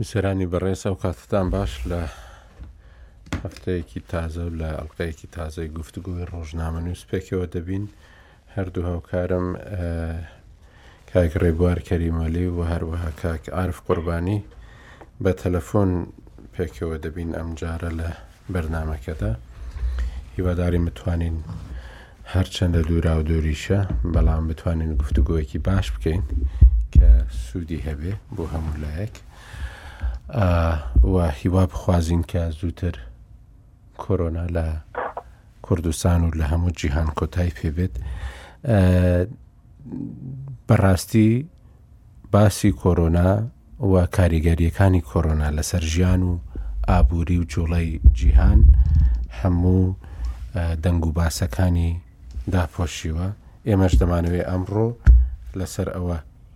نووسەرانی بەڕێز ئەو کاتتان باش لە هەفتەیەکی تازە و لە ئەڵلقەیەکی تازای گفتوگۆی ڕۆژنامە نووسپێکەوە دەبین هەردوو هاوکارم کاک ڕێبوار کەریموەلی و هەروەها کاک ئارف قوربانی بە تەلەفۆن پێکەوە دەبین ئەمجارە لە بەرنمەکەدا هیواداری متوانین هەرچەندە دووراو دووریشە بەڵام بتوانین گفتوگوۆیەکی باش بکەین کە سوودی هەبێ بۆ هەموو لایەک و هیوا بخوازین کە زووتر کۆرۆنا لە کوردستان و لە هەموو جیهان کۆتای پێبێت بەڕاستی باسی کۆرۆنا و کاریگەریەکانی کۆرۆنا لەسەر ژیان و ئابووری و جوڵی جیهان هەموو دەنگ و باسەکانی داپۆشیوە ئێمەش دەمانەوێت ئەمڕۆ لەسەر ئەوە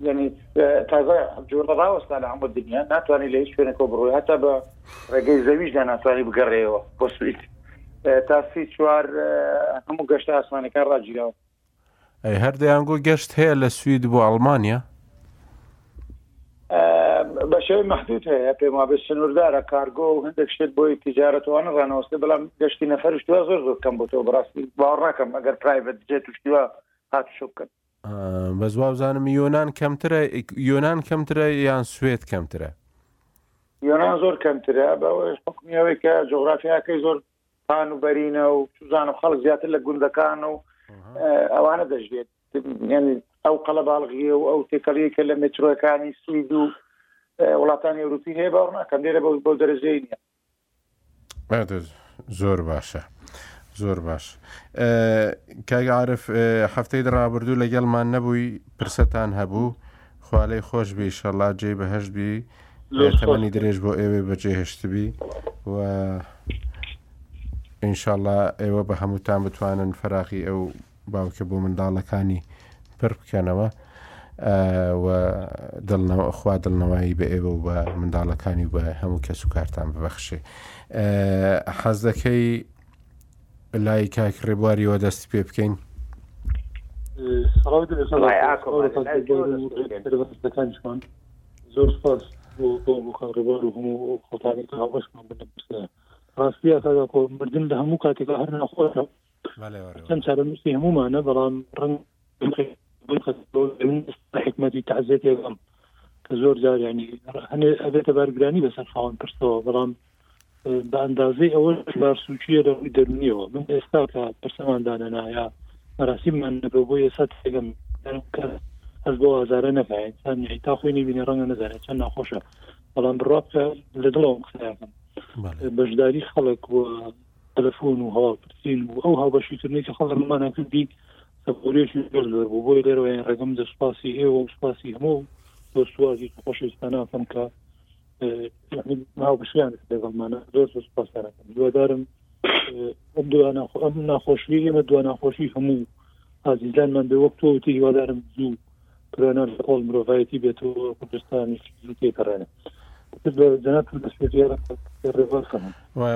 یعنی تازە جۆرە ڕاوەستا لە هەموو دنیا ناتوانانی لە هیچ شوێنەکە بڕۆی هەتا بە ڕێگەی زەویشدا ناتوانانی بگەڕێەوە بۆ سوید تا سی چوار هەموو گەشت ئاسمانەکان ڕاگیراوە ئەی هەردەیانگۆ گەشت هەیە لە سوید بۆ ئەڵمانیا بە شێوەی محدود هەیە پێم وابێ سنووردارە کارگۆ و هەندێک شتێک بۆی تجارەتوانە ڕانەوەستی بەڵام گەشتی نەفرشتوە زۆر زۆر کەم بۆ تۆ بڕاستی باوەڕاکەم ئەگەر پرایڤەت جێت شتوە هاتشو بکەن بەس وابزانم یۆناان کەمترە یۆناان کەمترە یان سوێت کەمترە یۆناان زۆر کەمترە بەەوەش حکمیەوەی کە جغرافیاکەی زۆر پان و بەرینە و سوزان و خەڵک زیاتر لە گوندەکان و ئەوانە دەژێت یعنی ئەو قەڵە باڵغیە و ئەو تێکەڵی کە لە مترۆەکانی سوید و وڵاتانی ئەوروپی هەیە باوەڕ ناکەم لێرە بە بەو دەرەجەی نیە زۆر باشە زۆر باش کاگەعاعرف هەفتەی ڕابردوو لەگەڵمان نەبووی پرسەتان هەبوو خوالەی خۆش بی شەڵا جێ بەهشت بی تەمەنی درێژ بۆ ئێوەی بەجێهشتبی و ئینشاءله ئێوە بە هەمووتان بتوانن فراغی ئەو باوکە بۆ منداڵەکانی پر بکەنەوە و خوا دڵنەوایی بە ئێوە و بە منداڵەکانی و بە هەموو کەس و کارتان ببەخشێ حەز دەکەی لای کاک ڕێبواریەوە دەستی پێ بکەین سەڵاتەکانشمان زۆر سپاس بۆ بۆ بۆ کاڕێبار و هەموو خۆتانی هاوبەشمان بنە ڕاستیە کاکۆ مردن لە هەموو کاتێکا هەر ناخۆشە ئەم چارەنووسی هەمومانە بەڵام ڕنگ حکمەتی تازێتێکم کە زۆر جار ینی هەنێ ئەبێتە بارگرانی بەسەر خاوەن پرسەوە بەڵام بە ئەندازەی ئەوە بارسوچیە لە ڕووی دەرونیەوە من ئێستا کە پرسەماندانەنایە مەراسیممان نەبە بۆ ئێستا تێگەم هەز بۆ ئازارە نەکە ئینسان تا خۆی نبینێ ڕەنگە نەزانێت چەند ناخۆشە بەڵام بڕاکە لە دڵەوەم قسەکەم بەشداری خەڵک و تەلەفۆن و هەواڵپرسین و ئەو هاوبەشی کردنەی کە خەڵک لەمانە کردی سەپۆرێکی زۆر زۆر بوو بۆی لێرەوە یان ڕێگەم دە سوپاسی ئێوە و سوپاسی هەموو دۆستوازی خۆشەویستاناکەم کە هاوبەشیان لەگەڵمانە زۆر زۆر سوپاسانەکەم دووادارم ئەم دوانە ئەم ناخۆشی ئێمە دو ناخۆشی هەموو ئازیزانمان بێ وەک تۆوتی هیوادارم زوو پرۆنە لە قۆڵ مرۆڤایەتی بێت و کوردستانیش زوو تێپەڕێنێ جناب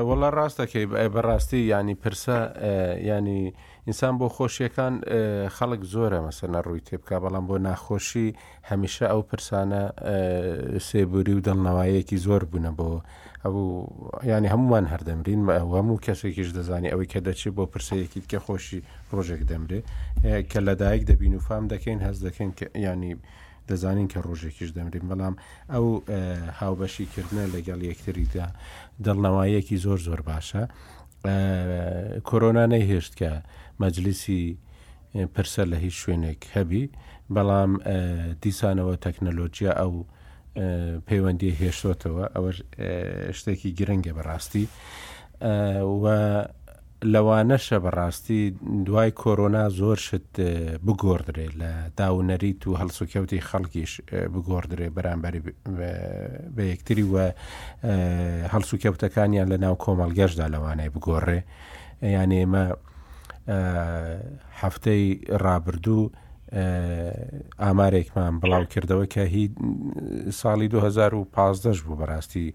وڵا ڕاستەکەی بەڕاستی ینی پرسە ینی ئینسان بۆ خۆشیەکان خەڵک زۆرە مەسەنە ڕووی تێبکە بەڵام بۆ ناخۆشی هەمیشە ئەو پرسانە سێبوری و دڵنەوەیەکی زۆر بوونە بۆ ئەبوو یانی هەمومان هەر دەمرین بە ئەو هەموو کەسێکیش دەزانانی ئەوەی کە دەچێت بۆ پرسەیەکی کە خۆشی ڕۆژێک دەمرێ کە لەدایک دەبین و فام دەکەین هەز دەکەین کە ینی دەزانین کە ڕۆژێکیش دەمرین بەڵام ئەو هاوبەشی کردنە لەگەڵ یەکتریدا دڵنەواییەکی زۆر زۆر باشە کۆرۆنا نەیهێشت کە مەجلیسی پرسە لە هیچ شوێنێک هەبی بەڵام دیسانەوە تەکنەلۆجیا ئەو پەیوەندی هێشتۆتەوە ئەوە شتێکی گرنگە بەڕاستی و لەوانەشە بەڕاستی دوای کۆرۆنا زۆر شت بگۆڕدرێ لە داونەریت و هەڵسوکەوتی خەڵکیش بگۆڕدرێ بەرامبەری بە یەکتری وە هەڵسوکەوتەکانیان لە ناو کۆمەڵگەشدا لەوانەیە بگۆڕێ یان ئێمە هەفتەی ڕابردوو ئامارێکمان بڵاو کردەوە کە هی ساڵی 2015 بوو بەڕاستی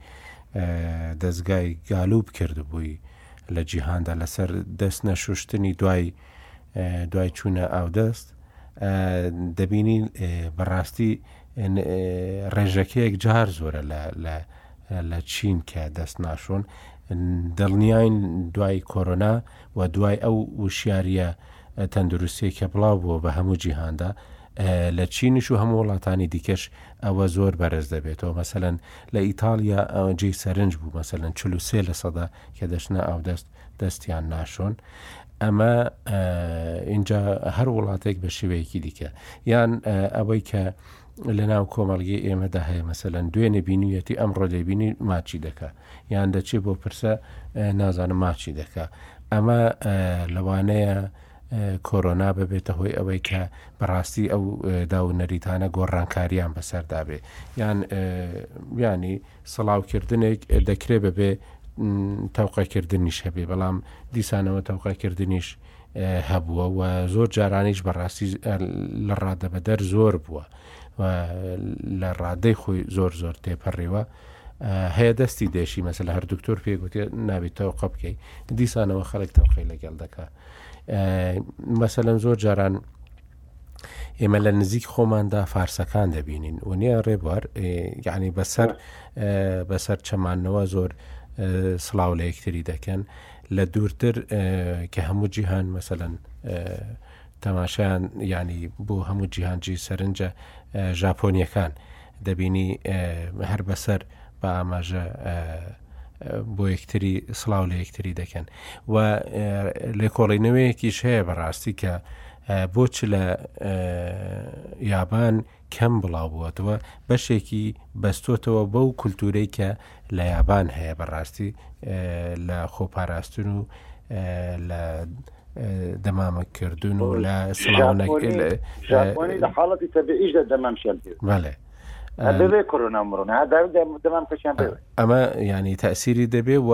دەستگای گالوب کردبووی لە جیهاندا لەسەر دەست نەشوشتنی دوای دوای چوونە ئاودەست دەبینین بەڕاستی ڕێژەکەیەک جار زۆرە لە لە چین کە دەست ناشۆن، دڵنیاین دوای کۆرۆنا و دوای ئەو وشیارییە تەندروستیەی کە بڵاو بووە بە هەموو جیهاندا، لە چینیش و هەموو وڵاتانی دیکەش ئەوە زۆر بەرز دەبێتەوە، مەسەلەن لە ئیتاڵیا ئەوە جێی سەرنج بوو مەسەلەن چل و سێ لە سەدا کە دەچنە ئاودەست دەستیان ناشۆن، ئەمە ئینجا هەر وڵاتێک بە شێوەیەکی دیکە یان ئەوەی کە لەناو کۆمەڵگەی ئێمەدا هەیە مەسەلەن دوێنێ بینیویەتی ئەمڕۆ لێبینی ماچی دەکا یان دەچێت بۆ پرسە نازانم ماچی دەکا ئەمە لەوانەیە کۆرۆنا ببێتە هۆی ئەوەی کە بەڕاستی ئەو داو نەریتانە گۆڕانکاریان بەسەردابێ یان ینی سەڵاوکردنێک دەکرێ بەبێ تەوقەکردنیش هەبێ بەڵام دیسانەوە تەوقەکردنیش هەبووە و زۆر جارانیش بەڕاستی لە ڕادەبەدەر زۆر بووە و لە ڕادەی خۆی زۆر زۆر تێپەڕیوە هەیە دەستی دێشی مەسە لە هەر دکتۆر پێگوتێ نابێت تەوقە بکەیت دیسانەوە خەڵک تەوقی لەگەڵ دەکە مەسەەن زۆر جاران ئێمە لە نزیک خۆماندا فارسەکان دەبینین و نیە ڕێبوار یعنی بەسەر بەسەر چەمانەوە زۆر سڵاو لە یەکتری دەکەن لە دوورتر کە هەموو جیهان مەسەلەن تەماشایان یعنی بۆ هەموو جیهانجی سەرنجە ژاپۆنیەکان دەبینی هەر بەسەر بە ئاماژە بۆ یەکتری سلااو لە یەکتری دەکەن و لێکۆڵینەوەیەکیش هەیە بەڕاستی کە بۆچ لە یابان کەم بڵاوبووەتەوە بەشێکی بەستۆتەوە بەو کولتورەی کە لە یابان هەیە بەڕاستی لە خۆپاراستن و لە دەمامەکردن و لە سڵاوەنەکردن لە حاڵەتی تەبیعیش لە دەمام شێن بەڵێ بێ کۆرۆنا مڕۆنا دەمام کەشیان ئەمە ینی تاسیری دەبێ و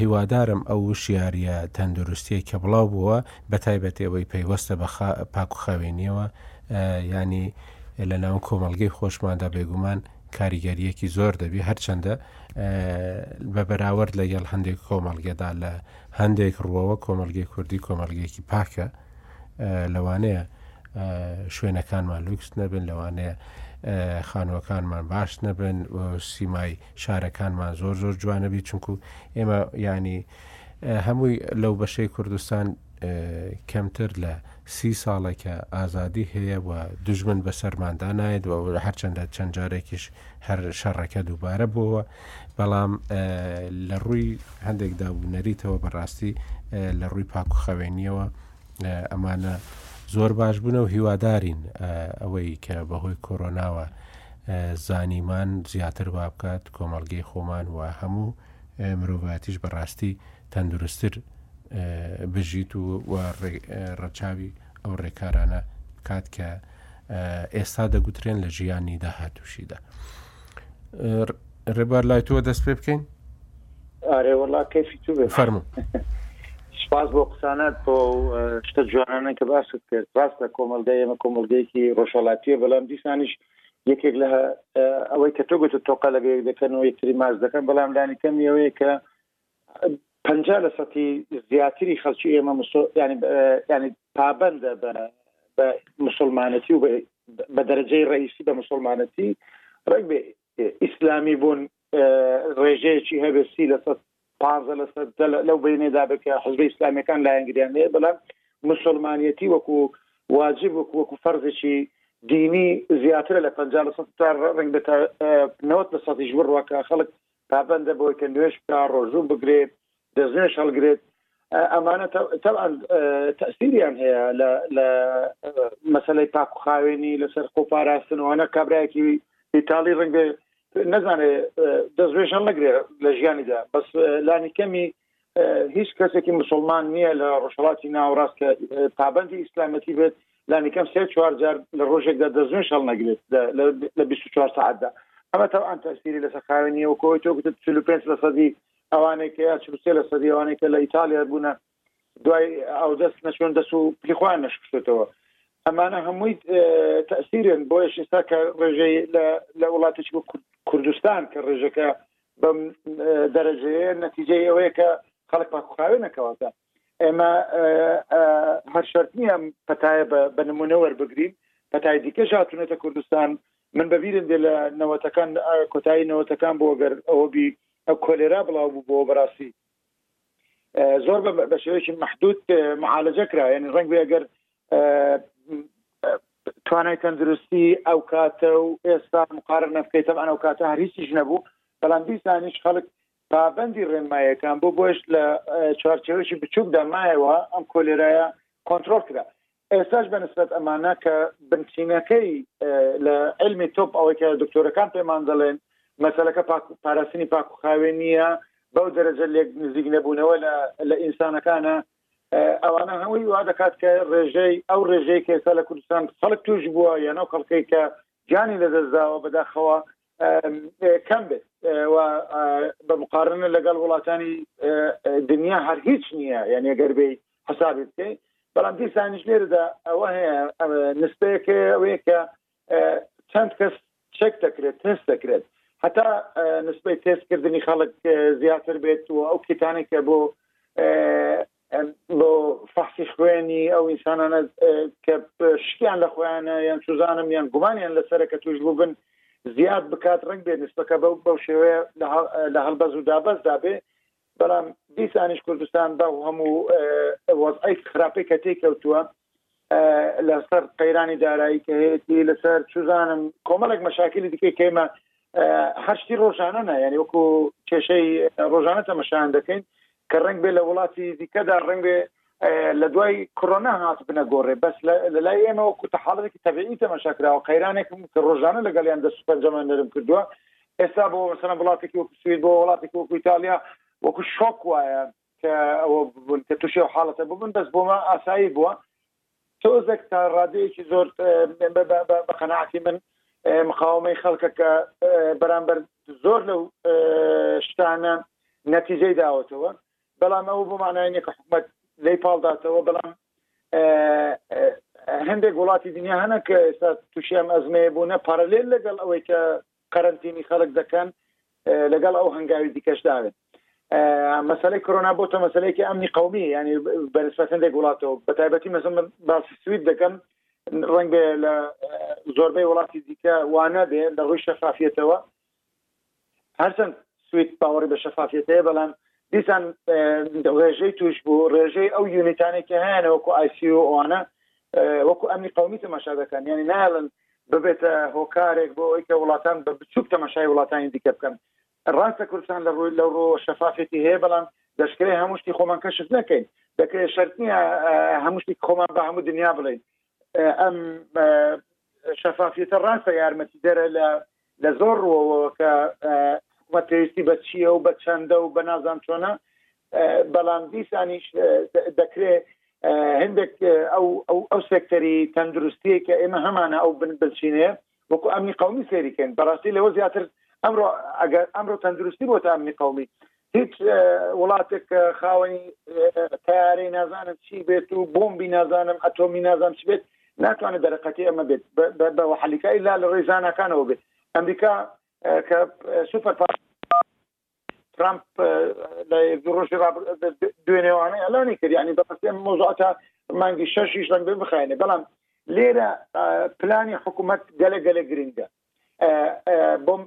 هیوادارم ئەو شیاریە تەندروستیە کە بڵاو بووە بە تایبەتەوەی پەیوەستە بە پاکوخاوێنیەوە یانی لە ناو کۆمەڵگەی خۆشماندا بێگومان کاریگەریەکی زۆر دەبی هەرچەندە بە بەراورد لە گەڵ هەندێک کۆمەڵگەدا لە هەندێک ڕوەوە کۆمەلگەی کوردی کۆمەلگەیەکی پاکە لەوانەیە شوێنەکانمان لوکس نەبن لەوانەیە خانووەکانمان باش نەبن سیمای شارەکانمان زۆر زۆر جوانەبی چونکو ئێمە ینی هەمووی لەو بەشەی کوردستان کەمتر لە سی ساڵە کە ئازادی هەیە و دژمن بەسەرماندا نایێت و هەرچەندە چەند جارێکیش هەر شەڕەکە دووبارە بووە بەڵام لە ڕووی هەندێک دابوونەریتەوە بەڕاستی لە ڕووی پاک و خەوێنیەوە ئەمانە زۆر باش بوون و هیوادارین ئەوەی کە بەهۆی کۆرۆناوە زانیمان زیاتر وا بکات کۆمەلگەی خۆمان و هەموو مرۆڤاتیش بەڕاستی تەندروستر بژیت و و ڕەچاوی ئەو ڕێکارانە بکات کە ئێستا دەگوترێن لە ژیانی داهاتوشیدا ڕێبار لای تۆ دەست پێ بکەین ئارێ وڵا کەفی تو بێ فەرمو سپاس بۆ قسانات بۆ شتە جوانانە کە باست کرد ڕاست لە کۆمەلگای ئێمە کۆمەلگەیەکی ڕۆژهڵاتیە بەڵام دیسانیش یەکێک لە ئەوەی کە تۆ گوتە تۆقە لەگەیەک دەکەن و یەکتری ماز دەکەن بەڵام لانی کەم یەوەیە کە پەنجا لە سەتی زیاتری خەڵکی ئێمە ینی پابندە بە بە مسلمانەتی و بە دەرەجەی ڕئیسی بە مسلمانەتی ڕێک بێ ئیسلامی بوون ڕێژەیەکی هەبێ سی لە سەد پ لە سەد لەو بینێدا بکە حزبی ئیسلامیەکان لایەنگریان لێ بەڵام مسلمانەتی وەکو واجب وەکو وەکو فەرزێکی دینی زیاترە لە پ لە سەد ڕنگ بێتە نەوەت لە سەدیش بڕواکە خەڵک پابەندە بەوەی کە نوێژ بکا، ڕۆژوو بگرێت، دەستنوێژ هەڵگرێت، ئەمانە تەبعەن تەئسیریان هەیە لە مەسەلەی پاک و خاوێنی لەسەر خۆ پاراستن وانە کابراایەکی ئیتاڵی ڕنگێ نەزانێ دەستێژان نەگرێ لە ژیانیدا بەس لانی کەمی هیچ کەسێکی مسلمان نییە لە ڕۆژهڵاتی ناوڕاست کە پابندی ئیسلامەتی بێت لانیکەم سێ چوار جار لە ڕۆژێکدا دەزنش هەڵ نەگرێت لە 24 ساعتدا ئەمە تا ئەم تەسیری لەسەر خاوێنی وکۆی تۆ گوتت 45 لە سەدی ئەوانێک یا چوسێ لە سەدی ئەوانێک کە لە ئیتالیا بوونە دوای ئەو دەست نەچوون دەست و پیخوان نشکشێتەوە ئەمانە هەمووی تەسیرن بۆیش ئێستا کە ڕێژەی لە وڵاتێکی کوردستان کە ڕێژەکە بەم دەرەجەیە نەتیجەی ئەوەیە کە خەڵک پاکخاوێ نەکەواتە ئێمە هەر شەرت نییە پەتایە بە نمونە وەربگرین پەتای دیکە ژاتونەتە کوردستان من بەبیرن دێ لە نەوەتەکان کۆتایی نەوەتەکان بۆ گەر ئەوە بی ئەو کۆلێرا بڵاو بوو بۆ بەڕاستی زۆر بە شێوەیەکی محدود معالجە کرا یعنی ڕنگ بێ گەر توانای تەندروستی ئەو کاتە و ئێستا مقارن نەفکەیتە ئەو کاتە هەریسیش نەبوو بەڵام دیسانیش خەڵک پابندی ڕێنمایەکان بۆ بۆش لە چوارچەوەشی بچووکدا مایەوە ئەم کۆلێرایە کۆنتترۆل کرا ئێستاش بە نسبەت ئەمانە کە بنچینەکەی لە علمی تۆپ ئەوەی کە دکتۆرەکان پێمان دەڵێن مەسلەکە پاراستنی پاکخاوێن نییە بەو دەرەجە لێک نزیک نەبوونەوە لە ئینسانەکانە ئەوانە هەمووی وا دەکات کە ڕێژەی ئەو ڕێژەی کە ئێستا لە کوردستان خەڵک توش بووە یانەو خەڵکەی کە جانی لەدەستداوە بەداخەوە کەم بێت بە مقارنە لەگەڵ وڵاتانی دنیا هەر هیچ نییە یعنی گەربێ حسابی بکەین بەڵام دیسانیش لێرەدا ئەوە هەیە نسبەیەک ئەوەیە کە چەند کەس چەک دەکرێت تست دەکرێت هەتا نسبەی تێستکردنی خەڵک زیاتر بێت و ئەو کتانێکە بۆ بۆ فەحسی خوێنی ئەو ئینسانانە کە شکیان لە خۆیانە یان سوزانم یان گومانیان لەسەرە کە توش بووبن زیاد بکات ڕنگ بێت نسبەکە بەو بەو شێوەیە لە هەڵبەز و دابەستدا بێ بەڵام دیسانیش کوردستان بە هەموو وەزعی خراپەی کە تێکەوتووە لەسەر قەیرانی دارایی کە هەیەی لەسەر چزانم کۆمەڵێک مەشاکلی دیکەی کەیمە هەشتی ڕۆژانە نایانی وەکو کێشەی ڕۆژانە تەمەشان دەکەین کە ڕنگ بێ لە وڵاتی دیکەدا ڕنگ بێ لە دوای کۆرۆنا هات بنە گۆڕێ بەس لە لای ئێمە وەکو تە حاڵێکی تەبیی تەمەشاکراوە قەیرانێکم کە ڕۆژانە لەگەڵیان دەست پەنجەمان نرم کردووە ئێستا بۆ سەر وڵاتێکی وەکو سوید بۆ وڵاتێکی وەکو ئیتالیا وەکو شۆک وایە کە ئەوە ببون کە تووشی ئەو حاڵەتە ببون بەس بۆمە ئاسایی بووە تۆزێک تا ڕادەیەکی زۆر بە قەنەعاتی من مقاومەی خەڵکەکە بەرامبەر زۆر لەو شتانە نەتیجەی داوەتەوە بەڵام ئەوە بۆ مانایە کە حکومت لی پاڵداتەوە بەڵام هەندێک وڵاتی دنیا هەنە کە ئێستا تووشیان ئەزمەیە بوونە پارلێل لەگەڵ ئەوەی کە قەرەنتینی خەڵک دەکەن لەگەڵ ئەو هەنگاوی دیکەش داێت مەسلەی کۆنا بۆتە مەسلەیەکی ئەمنی قومی ینی بەرسپەتندێک وڵاتەوە بە تایبەتی مەزم باسی سوید دەکەم ڕنگ بێ لە زۆربەی وڵاتی دیکە وانە بێ لە ڕووی شەفافیتەوە هەرچەند سوید باوەڕی بە شەفافیتەیە بەڵام دیسان ڕێژەی توش بوو ڕێژەی ئەو یونیتانێکی هەیەەوەکو آیسی و ئەوانە وەکو ئەمنی قەومی تەماشا دەکەن یانی نایڵن ببێتە هۆکارێک بۆ ئەوی کە وڵاتان بە بچووک تەماشای وڵاتانی دیکە بکەن ڕاستە کوردستان لە ڕووی لە ڕۆ شەفافێتی هەیە بەڵام دەشکرێ هەمووشتی خۆمان کەشف نەکەین دەکرێت شەرنیە هەمووشتی خۆمان بە هەموو دنیا بڵین ئەم شەفافیەتە ڕاستە یارمەتیدەرە لە لە زۆر ڕوەوە کە حکومەت پێویستی بە چییە و بە چەندە و بە نازان چۆنە بەڵام دیسانیش دەکرێت هەندێک ئەو ئەو سێکتەری تەندروستیە کە ئێمە هەمانە ئەو بن بچینێ وەکو ئەمنی قومی سێریکەین بەڕاستی لەوە زیاتر ئەمڕۆ ئەگەر ئەمڕۆ تەندروستی بۆ ئەمنی قومی هیچ وڵاتێک کە خاوەنی تارەی نازانم چی بێت و بۆمبی نازانم ئەتۆمی نازان چ بێت ناتوانێت دەرەقەتی ئەمە بێت بە حەلیکای لا لە ڕێی زانەکانەوە بێت ئەمریکا کە سوپەر پا ترامپ لە ڕۆژی دوێنێوانە ئەلانی کرد ینی بەپسێ مۆزاتە مانگی شەشیش ڕەنگ بخێنێ بەڵام لێرە پلانی حکوومەت گەلە گەلە گرنگە بۆم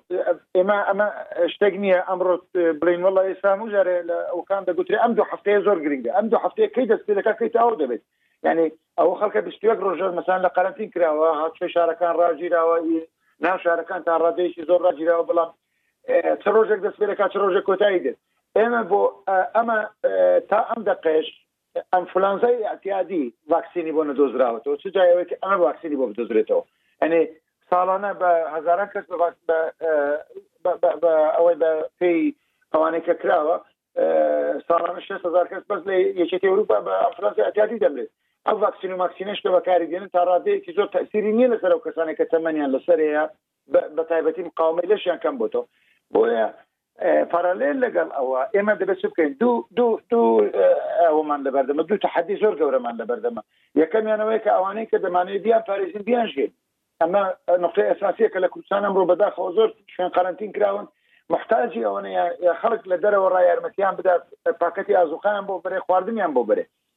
ئێمە ئەمە شتێک نییە ئەمڕۆ بڵین وڵی ئێستا و جارێ لە ئەوکان دەگوترێ ئەم دو هەفتەیە زۆر گرنگە ئەم دو هەفتەیە کەی دەست پێ دەکات کەی تاو دەبێت یعنی ئەو خەڵکە بستێک ڕۆژەر مەسان لە قەرنتین کراوە هاتوێ شارەکان ڕاگیراوە ناو شارەکان تا ڕادەیەکی زۆر ڕاگیراوە بڵام چ ڕۆژێک دەست پێ دەکات چ ڕۆژێک کۆتایی دێت ئێمە بۆ ئەمە تا ئەم دەقێش ئەنفلانزای ئیعتیادی ڤاکسینی بۆ نەدۆزراوەتەوە چ جایەوەیەکی ئەمە ڤاکسینی بۆ بدۆزرێتەوە ئەنێ ساڵانە بە هەزاران کەس بە ئەوەی بە پێی ئەوانەی کە کراوە ساڵانە 6 هزار کەس بەس لە یەکێتی ئەوروپا بە ئەنفلانزای ئیعتیادی دەمرێت ئەو ڤاکسین و ماکسینەش کە بەکاری دێنن تا ڕادەیەکی زۆر تەسیری نییە لەسەر ئەو کەسانێک کە تەمەنیان لەسەرەیە بەتایبەتی مقاومەی لەشیان کەم بۆتەوە بۆیە پارالێل لەگەڵ ئەوە ئێمە دەبێت چ بکەین دوو دوو دوو ئەومان لەبەردەمە دوو تحدی زۆر گەورەمان لەبەردەمە یەکەمیانەوەی کە ئەوانەی کە دەمانەیە بیان پارێزین بیان ژێت ئەمە نقطەی ئەساسیە کە لە کوردستان ئەمڕۆ بەداخەوە زۆر شوێن قەرنتین کراون محتاجی ئەوەنەیە خەڵک لە دەرەوە ڕای یارمەتیان بدات پاکەتی ئازوقیان بۆ بەرێ خواردنیان بۆ بەرێ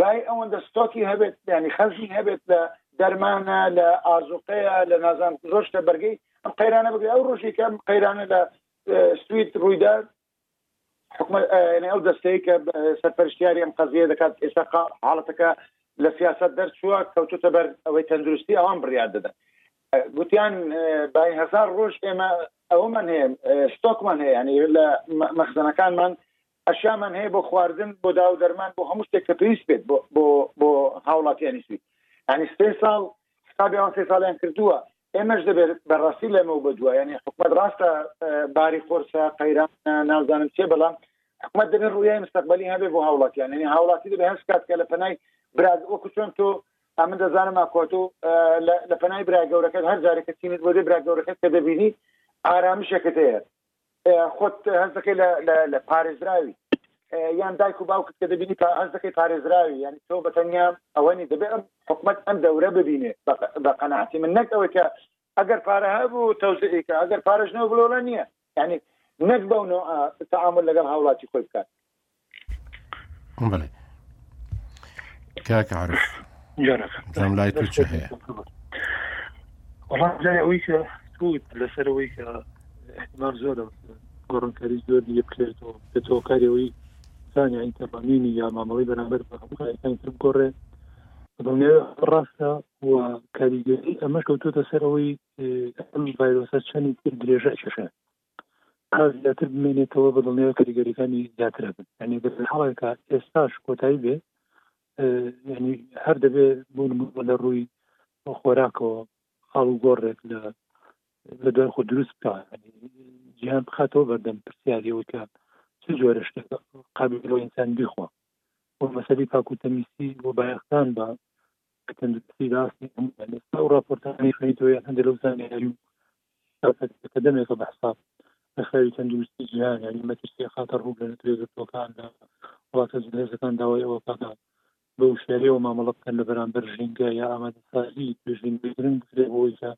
بای ئەوەندە ستۆکی هەبێت ینی خەرجی هەبێت لە دەرمانە لە ئازوقەیە لە نازان زۆشتە بەرگی ئەم قەیرانە بگرێ ئەو ڕۆژی کەم قەیرانە لە سویت ڕوویدا حکومت ئەو دەستەیە کە سەرپەرشتیاری ئەم قەزیە دەکات ئێستا حاڵەتەکە لە سیاست دەرچووە کەوتوتە بەر ئەوەی تەندروستی ئەوان بڕیار دەدەن گوتیان بای هزار ڕۆژ ئێمە ئەومان هەیە ستۆکمان هەیە ینی لە مەخزنەکانمان ئەشیامان هەیە بۆ خواردن بۆ داو دەرمان بۆ هەموو شتێک کە پێویست بێت بۆ هاوڵاتیانی سوید ینی سێ ساڵ حسابیان سێ ساڵیان کردووە ئێمەش دەبێت بەڕاستی لەمە بە دووە ینی حکومت ڕاستە باری قرسە قەیران نازانم چێ بەڵام حکومت دەبێت ڕویای مستقبلی هەبێ بۆ هاوڵاتیان ینی هاوڵاتی دەبێت هەست کات کە لە پەنای براد وەکو چۆن تۆ ئەمن دەزانم ئاکۆتۆ لە پەنای برای گەورەکەت هەر جارێکە چینت بۆ دێ برا گەورەکەت کە دەبینی ئارامشەکەت هەیە خۆت هەست دەکەی لە پارێزراوی یان دایک و باوکت کە دەبینی تا هەست دەکەی پارێزراوی یان تۆ بەتەنیا ئەوە نی دەبێت ئەم حکومت ئەم دەورە ببینێ بە قەنەعاتی من نەک ئەوەی کە ئەگەر پارە هەبوو تەوزعیکە ئەگەر پارەژنەوە بلۆڵە نییە ینی نەک بەو نوع تعامل لەگەڵ هاوڵاتی خۆی بکات بڵێ کاک عرف جام لای تو چه هەیە وڵای ئەوی کە توت لەسەرەوەی کە احتمال زۆرە گۆڕنکاری زۆر دیە بکرێت و کە تۆکاریەوەی سانی ئینتەرمینی یا مامەڵی بەرامبەر بە هەمووکان تر گۆڕێ دڵێ ڕاستە و کاریگەری ئەمەش کەوتۆتە سەرەوەی ئەم ڤایرۆسە چەندی تر درێژە کێشە تا زیاتر بمێنێتەوە بە دڵنیا کاریگەریەکانی زیاترە بن ینی بە حڵێکە ئێستاش کۆتایی بێ ینی هەر دەبێ بوون لە ڕووی خۆراکەوە خاڵ و گۆڕێک لە لە دوای خۆ دروست بکە جیان بخاتەوە بەردەم پرسیارەوە کە چ جۆرە شتێک قابل ئینسان بیخوا و مەسەبی پاکوتەمیسی و بایەخدان بە تەندروستی راستی ئێستا و راپۆرتانی خوێنیتەوەیان هەندێک لەو زانیاری و کە دەمێکە بە حساب ڕێکخراوی تەندروستی جیهان ینی مەترسی خاتە ڕوو لە درێزەکان لە وڵاتە درێزەکان داوای ئەوە کاکە بە وشارەوە مامەڵە بکەن لە بەرامبەر ژینگە یا ئامادەسازی توێژین بگرن بکرێ بۆی کە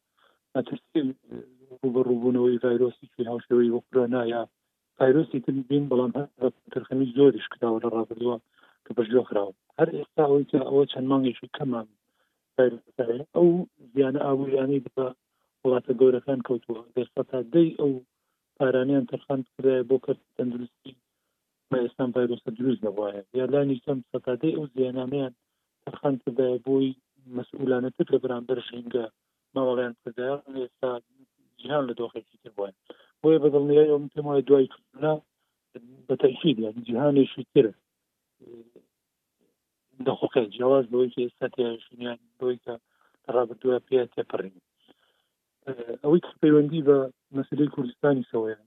مەترسی ڕوبەڕووبوونەوەی ڤایرۆسی توی هاوشێوەی وەکرۆنا یا ڤایرۆسی تری بین بەڵام هەر بە ترخەمی زۆریش کراوە لە ڕابردووە کە بەشێ خراوە هەر ئێستا ئەوەی کە ئەوە چەند مانگێکی کەمان ئەو زیانە ئابووریانەی بە وڵاتە گەورەکان کەوتووە دەستا تا دەی ئەو پارانیان تەرخان کرایە بۆ کەرت تەندروستی بە ئێستان ڤایرۆسە دروست نەبواە یا لانی کەم سەتادەی ئەو زیانانیان تەرخان کردایە بۆی مەسئولانەتر لە بەرامبەر ژینگە مامەڵەیان کردایە ئێستا جیهان لە دۆخێکی تر بووە بۆیە بە دڵنیای ئەوم پێم وایە دوای کوردنا بە تەکید یان جیهانێکی تر دەخۆقێ جیاواز بۆی کە ئێستا تیاشنیان بۆی کە ڕابردووە پێ تێپەڕین ئەوەی پەیوەندی بە مەسلەی کوردستانی سەوەیان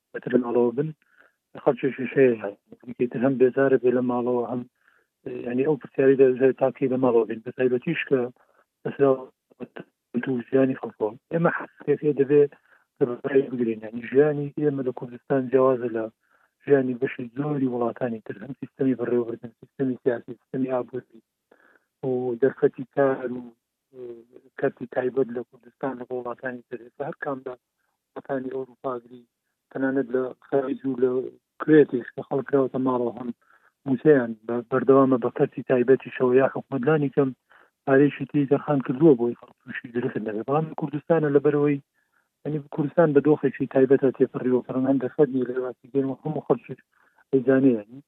بەتر ماڵەوە بن خەڵکێکی شەیە تر هەم بێزارە بێ لە ماڵەوە هەم ینی ئەو پرسیاری دەزای تاکی لە ماڵەوە بین بە تایبەتیش کە بەسرا ژیانی خەڵکۆ ئێمە حەسێ دەبێ بگرین ینی ژیانی ئێمە لە کوردستان جیاوازە لە ژیانی بەشی زۆری وڵاتانی تر هەم سیستەمی بەڕێوەبردن سیستەمی سیاسی سیستەمی ئابووری و دەرفەتی کار و کەرتی تایبەت لە کوردستان لەگە وڵاتانی تر ئێستا هەر کام لە وڵاتانی ئەوروپاگری تەنانەت لە خەریج و لە کوێتیش کە خەڵکراوەتە ماڵەوە هەم موچیان بەردەوامە بە کەرتی تایبەتی شەوە یا حکومەتلانی کەم پارێکی تی دەخان کردووە بۆی خەڵکوشی درست نەبێت بەڵام کوردستانە لە بەرەوەی ئەنی کوردستان بە دۆخێکی تایبەتە تێپەڕیوە کەڕم هەندە خەدنی لە ڕاستی گەن و هەموو خەڵکیش ئەیزانێنی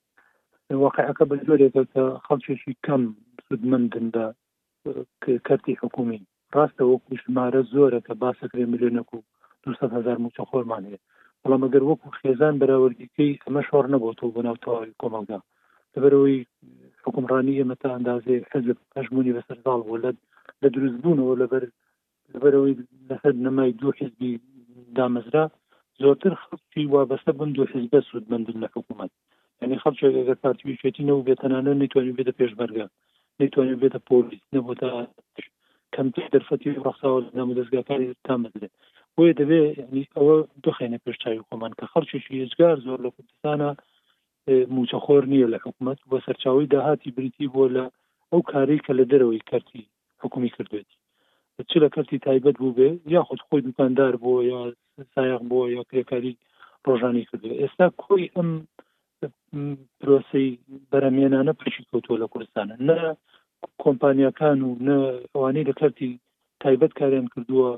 واقعەکە بە جۆرێکە کە خەڵکێکی کەم سودمەندن بە کەرتی حکومی ڕاستە وەکو ژمارە زۆرە کە باسەکرێ ملیۆنەک و دوسەد هەزار موچەخۆرمان هەیە بەڵام ئەگەر وەکو خێزان بەراوردیکەی ئەمە شۆڕ نەبووەوە بۆ ناو تەواوی کۆمەڵگا لەبەرەوەی حکومڕانی ئێمە تا ئەندازێ حزب هەژمونی بەسەر زاڵ بوو لە لە دروستبوونەوە لەبەر لەبەرەوەی لەسەر بنەمای دوو حزبی دامەزرا زۆرتر خەڵکی وابەستە بوون دوو حزبە سوودمەندن لە حکوومەت یعنی خەڵکێک ئەگەر پارتیویچێتی نەو بێتەنانە نتوانانی بێتە پێشمەرگە نتوانانی بێتە پۆلیس نەبووتە کەمتر دەرفەتی ڕخساوە لەنامە دەستگاکانی تامەزرێت بۆیە دەبێ ئەوە بخێنە پێشچوی خۆمان کە خەڵکیشی هێزگار زۆر لە کوردستانە موچەخۆر نییە لە حکوومەت بۆ سەرچاوی داهاتی بریتی بووە لە ئەو کاری کە لە دەرەوەی کەرتی حکومی کردوێت چ لە کەرتی تایبەت بوو بێ یاخود خۆی دوکاندار بووە یا سایق بووە یا کرێکاری ڕۆژانی کردو ئێستا کۆی ئەم پرۆسی بەرەمێنانە پشی کەوتووە لە کوردستانە نە کۆمپانیەکان و نە ئەوانەی لە کەرتی تایبەت کاریان کردووە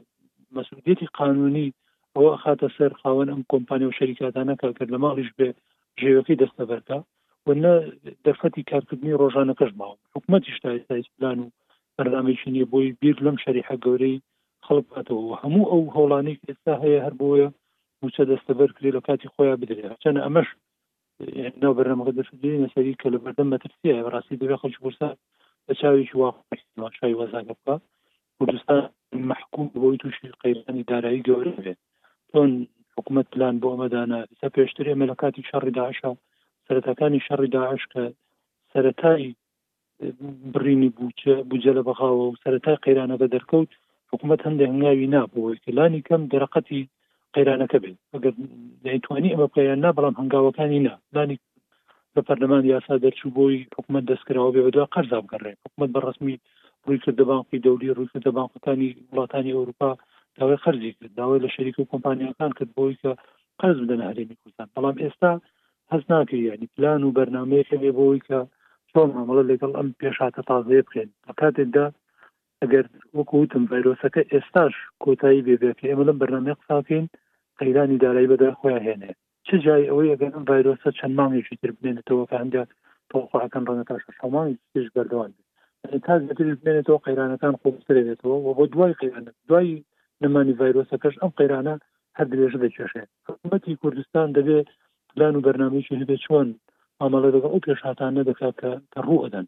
مەسودێتی قانونی ئەوە خاتە سەر خاوەن ئەم کۆمپانیا و شەریکاتانە کاکرد لە ماڵیش بێ ژێوەکەی دەستەبەرکە و نە دەرفەتی کارکردنی ڕۆژانەکەش ماوە حکوومەتیش تا ئێستا هیچ پلان و بەرنمێکی نیە بۆی بیر لەم شەریحە گەورەی خەڵک باتەوە هەموو ئەو هەوڵانەی ئێستا هەیە هەر بۆیە موچە دەستەبەر کرێ لە کاتی خۆیان بدرێ هەچەنە ئەمەش ناو بەرنمەکە دەستی نەسەری کە لە بەردەم مەترسیە بەڕاستی دەبێ خەڵکی بورسا بە چاوێکی واقعشای وەزانگە بکە کوردستان مەحکوم بەوەی تووشی قەیرانی دارایی گەورە بێت چۆن حکوومەت پلان بۆ ئەمە دانا ئستا پێشتر ئێمە لە کاتی شەڕی داعشە سەرەتاکانی شەڕی داعش کە سەتای بڕینی بوچە بجە لە بەغاوە و سەرەتای قەیرانەکە دەرکەوت حکوومەت هەندێک هەنگاوی نابووەوەی کە لانی کەم دەرەقەتی قەیرانەکە بێت ئەگەر نەیتوانی ئەمە بکە یان نا بەڵام هەنگاوەکانی نا نانی لە پەرلەمان یاسا دەرچوو بۆی حکوومەت دەستکراوە بێ بەدوا قەرزا بگەڕێ حکوومەت بە ڕسمی ڕووی کردە بانقی دەولی ڕووی کردە بانقەکانی وڵاتانی ئەوروپا داوای قەرزی کرد داوای لە شەریک و کۆمپانیەکان کرد بۆی کە قەرز بدەنە هەرێمی کوردستان بەڵام ئێستا هەست ناکرد ینی پلان و بەرنمەیەکە بێ بۆی کە چۆن مامەڵە لەگەڵ ئەم پێشاتە تازەیە بکەین لە کاتێکدا ئەگەر وەکو وتم ڤایرۆسەکە ئێستاش کۆتایی بێ بێ کە ئێمە لەم بەرنامەیە قساکەین قەیرانی دارایی بەدوای خۆیا هێنێ چ جای ئەوەی ئەگەر ئەم ڤایرۆسە چەند مانگێکی تر بمێنێتەوە کە هەندە تۆخواکەن ڕەنگە تا شەش مانگی تریش بەردەوام بێت تا زیاتریش بمێنێتەوە قەیرانەکان خۆبسرێتەوە و بۆ دوای قەیران دوای نەمانی ڤایرۆسەکەش ئەم قەیرانە هەر درێژە دەکێشێت حکوومەتی کوردستان دەبێت پلان و بەرنمەیەکی هەبێت چۆن مامەڵە دەگە ئەو پێشهاتان نەدەکات کە کە ڕوو ئەدەن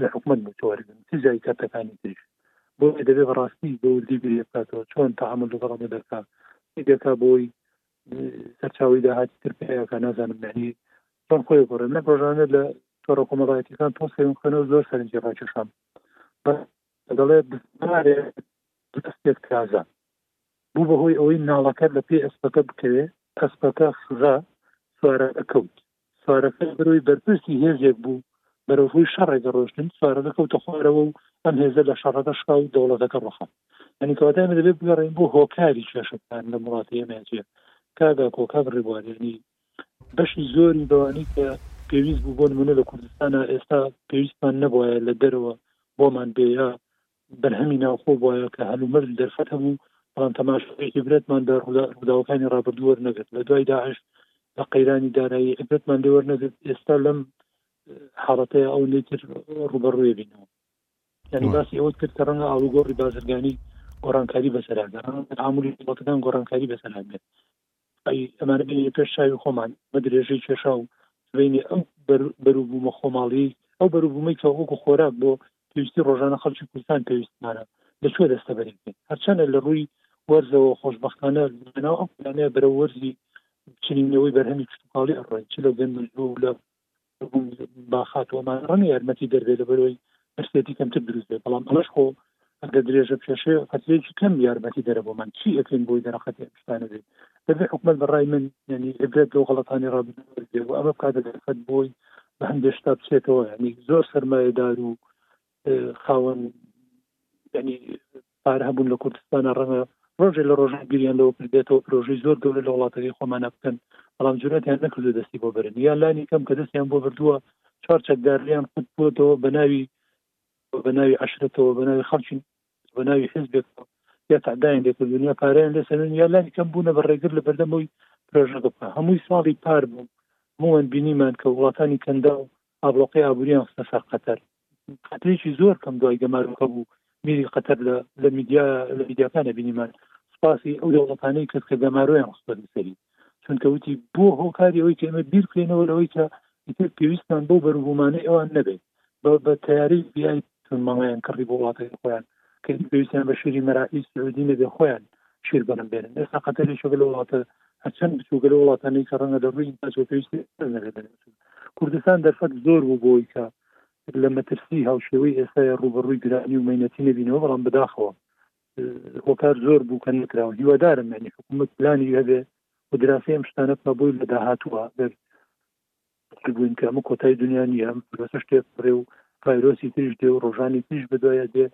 لە حکومەت بۆ تۆرگن چ جای کەرتەکانی تریش بۆیە دەبێت بەڕاستی بە وردی بیر بکاتەوە چۆن تەعامل لەگەڵ ئەمە دەکا چی دەکا بۆی سەرچاوی داهاتی تر پیاکە نازانم معنی چۆن خۆی گۆڕێ من ڕۆژانە لە تۆڕە کۆمەڵایەتەکان تۆ سێم خەنەوە زۆر سەرنجی ڕاکێشام دەڵێ بسمارێ دەستێک تازە بوو بەهۆی ئەوەی ناڵەکە لە پێ ئەسپەکە بکەوێ ئەسپەکە خزا سوارە ئەکەوت سوارەکە بەرەوی بەرپرسی هێزێک بوو بەرەو ڕووی شەڕێک دەڕۆشتن سوارەکە کەوتە خوارەوە و ئەم هێزە لە شەڕەکە شکا و دەوڵەتەکە ڕوخا یعنی کەواتە ئێمە دەبێت بگەڕێین بۆ هۆکاری کێشەکان لە وڵاتی ئێمە چیە کاک ئاکۆ کاک ڕێبوار یعنی بەشی زۆری بەوانەی کە پێویست بوو بۆ نمونە لە کوردستانە ئێستا پێویستمان نەبوایە لە دەرەوە بۆمان بێ یا بەرهەمی ناوخۆ بوایە کە هەلومەرج و دەرفەت هەبوو، بەڵام تەماشایەکی برێتمان بە رووداوەکانی رابردوو وەرنەگرت، لە دوای داعش بە قەیرانی دارایی عیبرەتمان لێ وەرنەگرت، ئێستا لەم حاڵەتەیا ئەوەندەی تر رووبەڕووی ئەبینەوە. یانی باسی ئەوەت کرد کە رەنگە ئاڵوگۆڕی بازرگانی گۆڕانکاری بەسەرا بێت، رەنگە تەعامولی دەوڵەتەکان گۆڕانکاری بەسەرا بێت، ئەی ئەمانە بێنە پێش چاوی خۆمان بە درێژەی کێشا و تبینێ ئەو بەروبوومە خۆماڵیەی ئەو بەروبوومەی کە وەکو خۆراک بۆ پێویستی ڕۆژانە خەڵکی کوردستان پێویستمانە لە کوێ دەستە بەرێت هەرچەندە لە ڕووی وەرزەوە خۆشببختانە لەناو ئەو پلانەیە بەرە وەرزی چنینەوەی بەرهەمی کشتتوکاڵی ئەڕۆین چ لە گەن و لە باخاتوەمان ڕەنگە یارمەتی دەربێت لە بەرەوەی برسێتی کەمتر دروست بێت بەڵام ئەمەش خۆ ئەگە درێژە پێشێ قەتلێکی کەم یارمەتی دەرە بۆمان چی ئەکەین بۆی دەرەقەتی شتانە بێت دەبێت حکومت بەڕای من ینی عبرێت لەو غڵەتانی ڕابێ و ئەمە بکاتە دەرفەت بۆی بە هەندێک شتا بچێتەوە ینی زۆر سەرمایهدار و خاوەن ینی پارە هەبوون لە کوردستانە ڕەنگە ڕۆژێ لە ڕۆژ گریان لەوە کردێتەوە پرۆژی زۆر گەورە لە وڵاتەکەی خۆمانە بکەن بەڵام جورەتیان نەکردو دەستی بۆ برن یا لانی کەم کە دەستیان بۆ بردووە چوار چەکداریان خود بۆتەوە بە ناوی بە ناوی عشرەتەوە بە ناوی خەڵکی بە ناوی حزبێک یا تعدایان لێکردون یا پاریان لەسەرن یا لانی کەم بوونە بە ڕێگر لە بەردەمەوەی پرۆژەکە بکە هەمووی ساڵی پار بوو موان بینیمان کە وڵاتانی کەندا و ئابڵۆقەی ئابوورییان خستە سەر قەتەر خەترێکی زۆر کەم دوای گەمارۆکە بوو میری قەتەر لە لە میدیا لە میدیاکان نەبینیمان سپاسی ئەو دەوڵەتانەی کرد کە گەمارۆیان خستە سەری چونکە وتی بۆ هۆکاری ئەوەی کە ئێمە بیرکەینەوە لەوەی کە ئیتر پێویستمان بۆ بەروبوومانەی ئەوان نەبێت بە بە تیاری بیایت چون ماڵیان کڕی بۆ وڵاتەکەی خۆیان کەی پێویستیان بە شیری مەرائی سعودی نەبێ خۆیان شیر بەرم بێنن ئێستا قەتەری شەگە لە وڵاتە هەرچەند بچووگە لە وڵاتانی کە ڕەنگە لە ڕووی ئینتاج بە پێویستی نەبێت کوردستان دەرفەت زۆر بوو بۆی کە لە مەترسی هاوشێوەی ئێستای ڕوبەڕووی گرانی و مینەتی نبینەوە بەڵام بەداخەوە هۆکار زۆر بوو کە نکراوە هیوادارم معنی حکوومەت پلانی هەبێ و دراسی ئەم شتانە بە بۆی لە داهاتووە گەر بووین کە ئەمە کۆتای دنیا نیە پرۆسەش تێ بڕێ و فایرۆسی تریش دێ و ڕۆژانی تریش بەدوایە دێ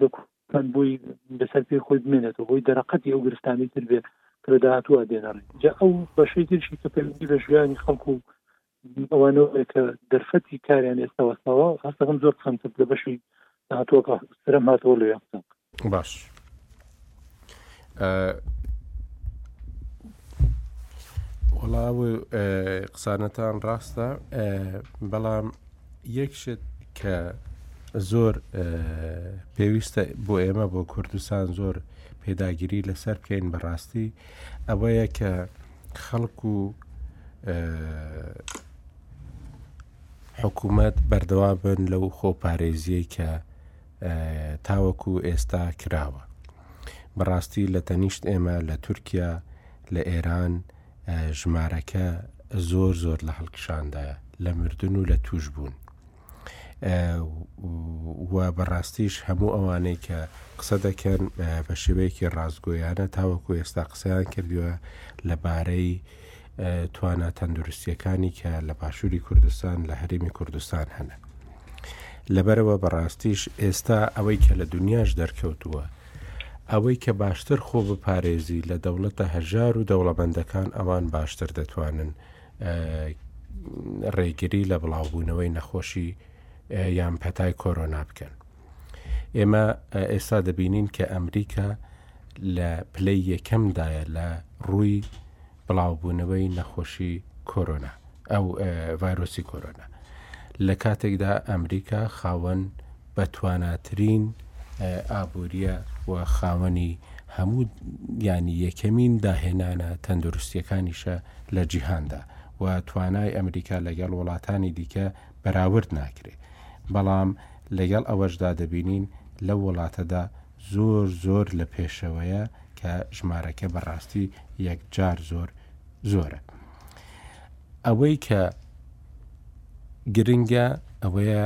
دەکوان بۆی لەسەر پێی خۆی بمێنێتەوە بۆی دەرەقەتی ئەو گرفتانی تر بێ کە لە داهاتوە دێنەڕێ جا ئەو بەشەی ترشی کە پەیوەندی بە ژیانی خەڵک و ئەوانەوە کە دەرفەتی کاریان ئێستاوەستەوە هەستەکەم زۆر قسەم کرد لە بەشی داهاتوەکە سرم هاتەوە لە یاقسەکە باش وەڵا قسانەتان ڕاستە بەڵام یەک شت کە زۆر پێویستە بۆ ئێمە بۆ کوردستان زۆر پێداگیری لەسەر بکەین بەڕاستی ئەوەیە کە خەڵک و حکوومەت بەردەوا بن لەو خۆپارێزیەی کە تاوەکو ئێستا کراوە. بەڕاستی لە تەنیشت ئێمە لە تورکیا لە ئێران ژمارەکە زۆر زۆر لە هەڵکشاندایە لە مردن و لە توش بوون. و بەڕاستیش هەموو ئەوانەی کە قسە دەکەن بە شێوەیەکی ڕاستگۆیانە تاوەکو ئێستا قسەیان کردووە لەبارەی توانا تەندروستیەکانی کە لە باشووری کوردستان لە هەرێمی کوردستان هەنە لەبەرەوە بەڕاستیش ئێستا ئەوەی کە لە دنیاش دەرکەوتووە ئەوەی کە باشتر خۆ بپارێزی لە دەوڵەتە هەژار و دەوڵەمەندەکان ئەوان باشتر دەتوانن ڕێگری لە بڵاوبوونەوەی نەخۆشی یان پەتای کۆرۆنا بکەن ئێمە ئێستا دەبینین کە ئەمریکا لە پلەی یەکەمدایە لە ڕووی بڵاوبوونەوەی نەخۆشی کۆرۆنا ئەو ڤایرۆسی کۆرۆنا لە کاتێکدا ئەمریکا خاوەن بەتواناترین ئابووریە و خاوەنی هەموو ینی یەکەمین داهێنانە تەندروستیەکانیشە لە جیهاندا و توانای ئەمریکا لەگەڵ وڵاتانی دیکە بەراورد ناکرێ، بەڵام لەگەڵ ئەوەشدا دەبینین لەو وڵاتەدا زۆر زۆر لە پێشەوەیە کە ژمارەکە بە ڕاستی یەکجار زۆر زۆرە. ئەوەی کە گرنگە ئەوەیە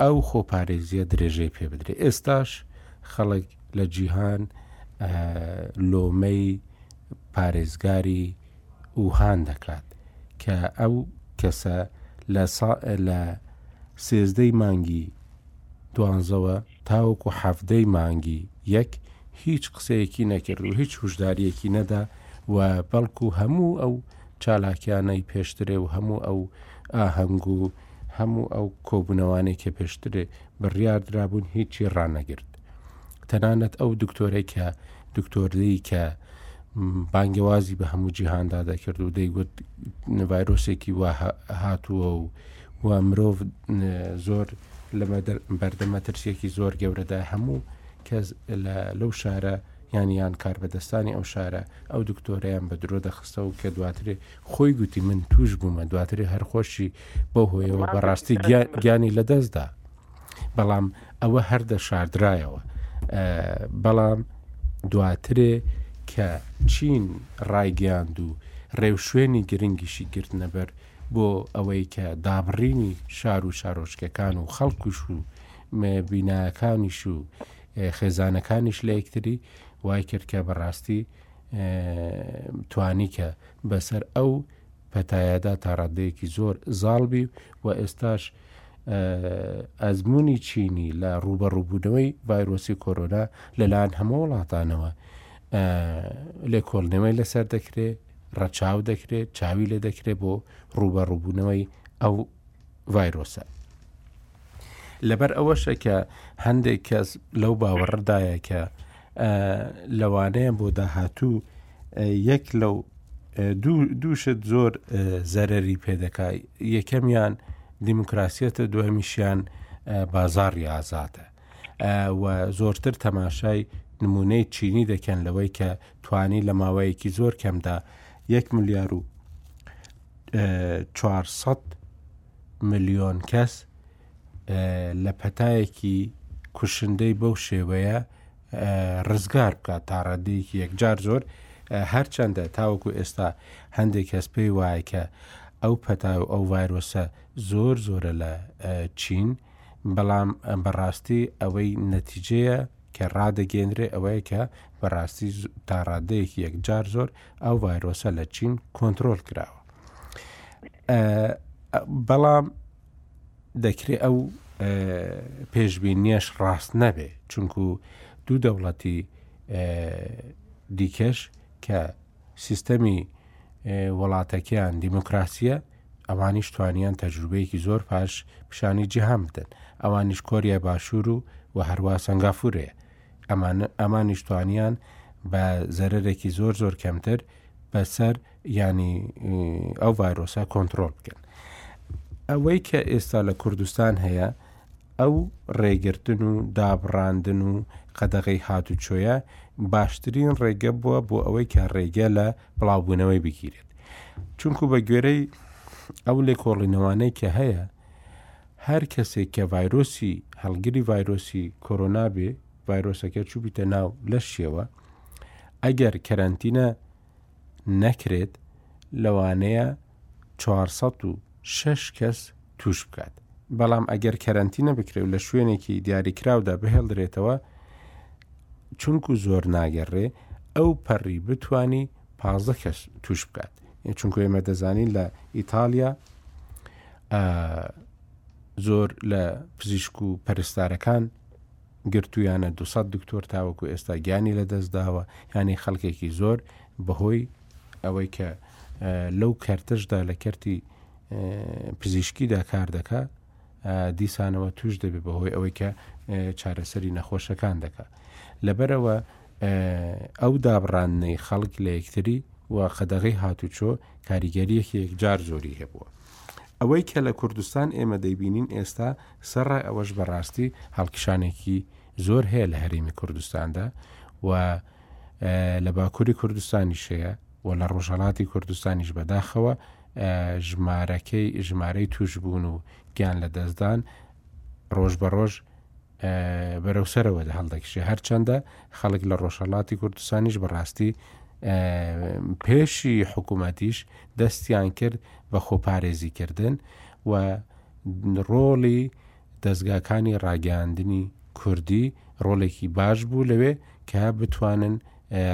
ئەو خۆپارێزیە درێژەی پێ بدرێت ئێستاش خەڵک لە جیهان لۆمەی پارێزگاری و هان دەکات کە ئەو کەسە لە سا لە سێزدەی مانگی دوانزەوە تاوەکو حەڤدەی مانگی یەک هیچ قسەیەکی نەکرد و هیچ هوشداریەکی نەدا و بەڵکو هەموو ئەو چالاکیانەی پێشترێ و هەموو ئەو ئاهەنگ و هەموو ئەو کۆبوونەوانێک کە پێشترێ بڕیاردرابوون هیچی ڕانەگرت. تەنانەت ئەو دکتۆرەی کە دکتۆری کە بانگەوازی بە هەموو جیهاندا دەکرد و دەیگوت نڤایرۆسێکی وا هاتووە و و مرۆڤ زۆر لەمە بەردەمە ترسێکی زۆر گەورەدا هەموو کەس لەو شارە یانیان کاربەدەستانی ئەو شارە ئەو دکتۆریان بە درۆ دەخستە و کە دواترێ خۆی گوتی من توش بوومە دواترێ هەرخۆشی بەو هۆیەوە بەڕاستی گیانی لەدەستدا بەڵام ئەوە هەر دەشاردرایەوە بەڵام دواترێ کە چین ڕایگەیاند و ڕێوشوێنی گرنگیشی گرتنەبەر بۆ ئەوەی کە دابڕینی شار و شارۆچکەکان و خەڵکوش و بیناکانیش و خێزانەکانیش لە یەکتری وای کرد کە بەڕاستی توانی کە بەسەر ئەو پەتایەدا تاڕادەیەکی زۆر زاڵبی و ئێستاش ئەزموونی چینی لە ڕووبەڕووبوونەوەی ڤایرۆسی کۆرۆنا لەلایەن هەموو وڵاتانەوە لێکۆڵنەوەی لەسەر دەکرێت ڕەچاو دەکرێت چاوی لێ دەکرێت بۆ ڕووبەڕووبوونەوەی ئەو ڤایرۆسە لەبەر ئەوەشە کە هەندێک کەس لەو باوەڕدایە کە لەوانەیە بۆ داهاتوو یەک لەو دوو شت زۆر زەرەری پێدەکای یەکەمیان دیموکراسیەتە دوایمیشیان بازاڕی ئازادە و زۆرتر تەماشای نمونەی چینی دەکەن لەوەی کە توانی لە ماوەیەکی زۆر کەمدا یەک ملیار و 400 میلیۆن کەس لە پەتایەکی کوشندەی بەو شێوەیە ڕزگار بکات تا ڕادەیەکی یەکجار زۆر هەرچەندە تاوەکو ئێستا هەندێک کەس پێی وایە کە ئەو پەتا و ئەو ڤایرۆسە زۆر زۆرە لە چین بەڵام بەڕاستی ئەوەی نەتیجەیە کە ڕادەگەێنرێ ئەوەیە کە بەڕاستی تا ڕادەیەکی یەکجار زۆر ئەو ڤایرۆسە لە چین کۆنتترۆل کراوە بەڵام دەکرێ ئەو پێشبینیەش ڕاست نەبێ چونکو دوو دەوڵەتی دیکەش کە سیستەمی وڵاتەکەیان دیموکراسیە ئەوانیش توانیان تەجروبەیەکی زۆر پاش پیشانی جیهان بدەن ئەوانیش کۆریای باشوور و و هەروە سنگافورەیە ئەمان ئەمانیشتوانیان بە زەرەرێکی زۆر زۆر کەمتر بەسەر یانی ئەو ڤایرۆسە کۆنتترۆل بکەن ئەوەی کە ئێستا لە کوردستان هەیە ئەو ڕێگرتن و دابڕاندن و قەدەغی هاتوچۆیە باشترین ڕێگە بووە بۆ ئەوەی کە ڕێگە لە بڵاوبوونەوەی بگیرێت چونکو بە گوێرەی ئەو لێکۆڵینەوانەی کە هەیە هەر کەسێک کە ڤایرۆسی هەڵگری ڤایرۆسی کۆرۆنا بێ ڤایرۆسەکە چوبیتە ناو لەشیەوە ئەگەر کەرەنتینە نەکرێت لەوانەیە چوار سەد و شەش کەس تووش بکات، بەڵام ئەگەر کەرەنتینە بکرێ و لە شوێنێکی دیاریکراودا بهێڵدرێتەوە چونکو زۆر ناگەڕێ ئەو پەڕی بتانی پازدە کەس تووش بکات چونکو ئێمە دەزانین لە ئیتالیا زۆر لە پزیشک و پەرستارەکان گرتویانە دوو سەد دکتۆر تاوەکو ئێستا گیانی لەدەست داوە یانی خەڵکێکی زۆر بەهۆی ئەوەی کە لەو کەرتشدا لە کەرتی پزیشکیدا کار دەکا دیسانەوە توش دەبێت بەهۆی ئەوەی کە چارەسەری نەخۆشەکان دەکا لەبەرەوە ئەو دابڕاننەی خەڵک لە یەکتری و قەدەغی هاتوچۆ کاریگەریەکی یەکجار زۆری هەبووە ئەوەی کە لە کوردستان ئێمە دەیبینین ئێستا سەرڕای ئەوەش بەڕاستی هەڵکشانێکی زۆر هەیە لە هەرێمی کوردستاندا و لە باکووری کوردستانیش هەیە و لە ڕۆژهڵاتی کوردستانیش بەداخەوە ژمارەکەی ژمارەی توشبوون و گیان لە دەستدان ڕۆژ بە ڕۆژ بەرەو سەرەوە هەڵدەکشێ هەرچەندە خەڵک لە ڕۆژهڵاتی کوردستانیش بەڕاستی پێشی حکوومەتیش دەستیان کرد بە خۆپارێزیکردن و ڕۆڵی دەزگاکانی ڕاگەیاندنی کوردی ڕۆڵێکی باش بوو لەوێ کە بتوانن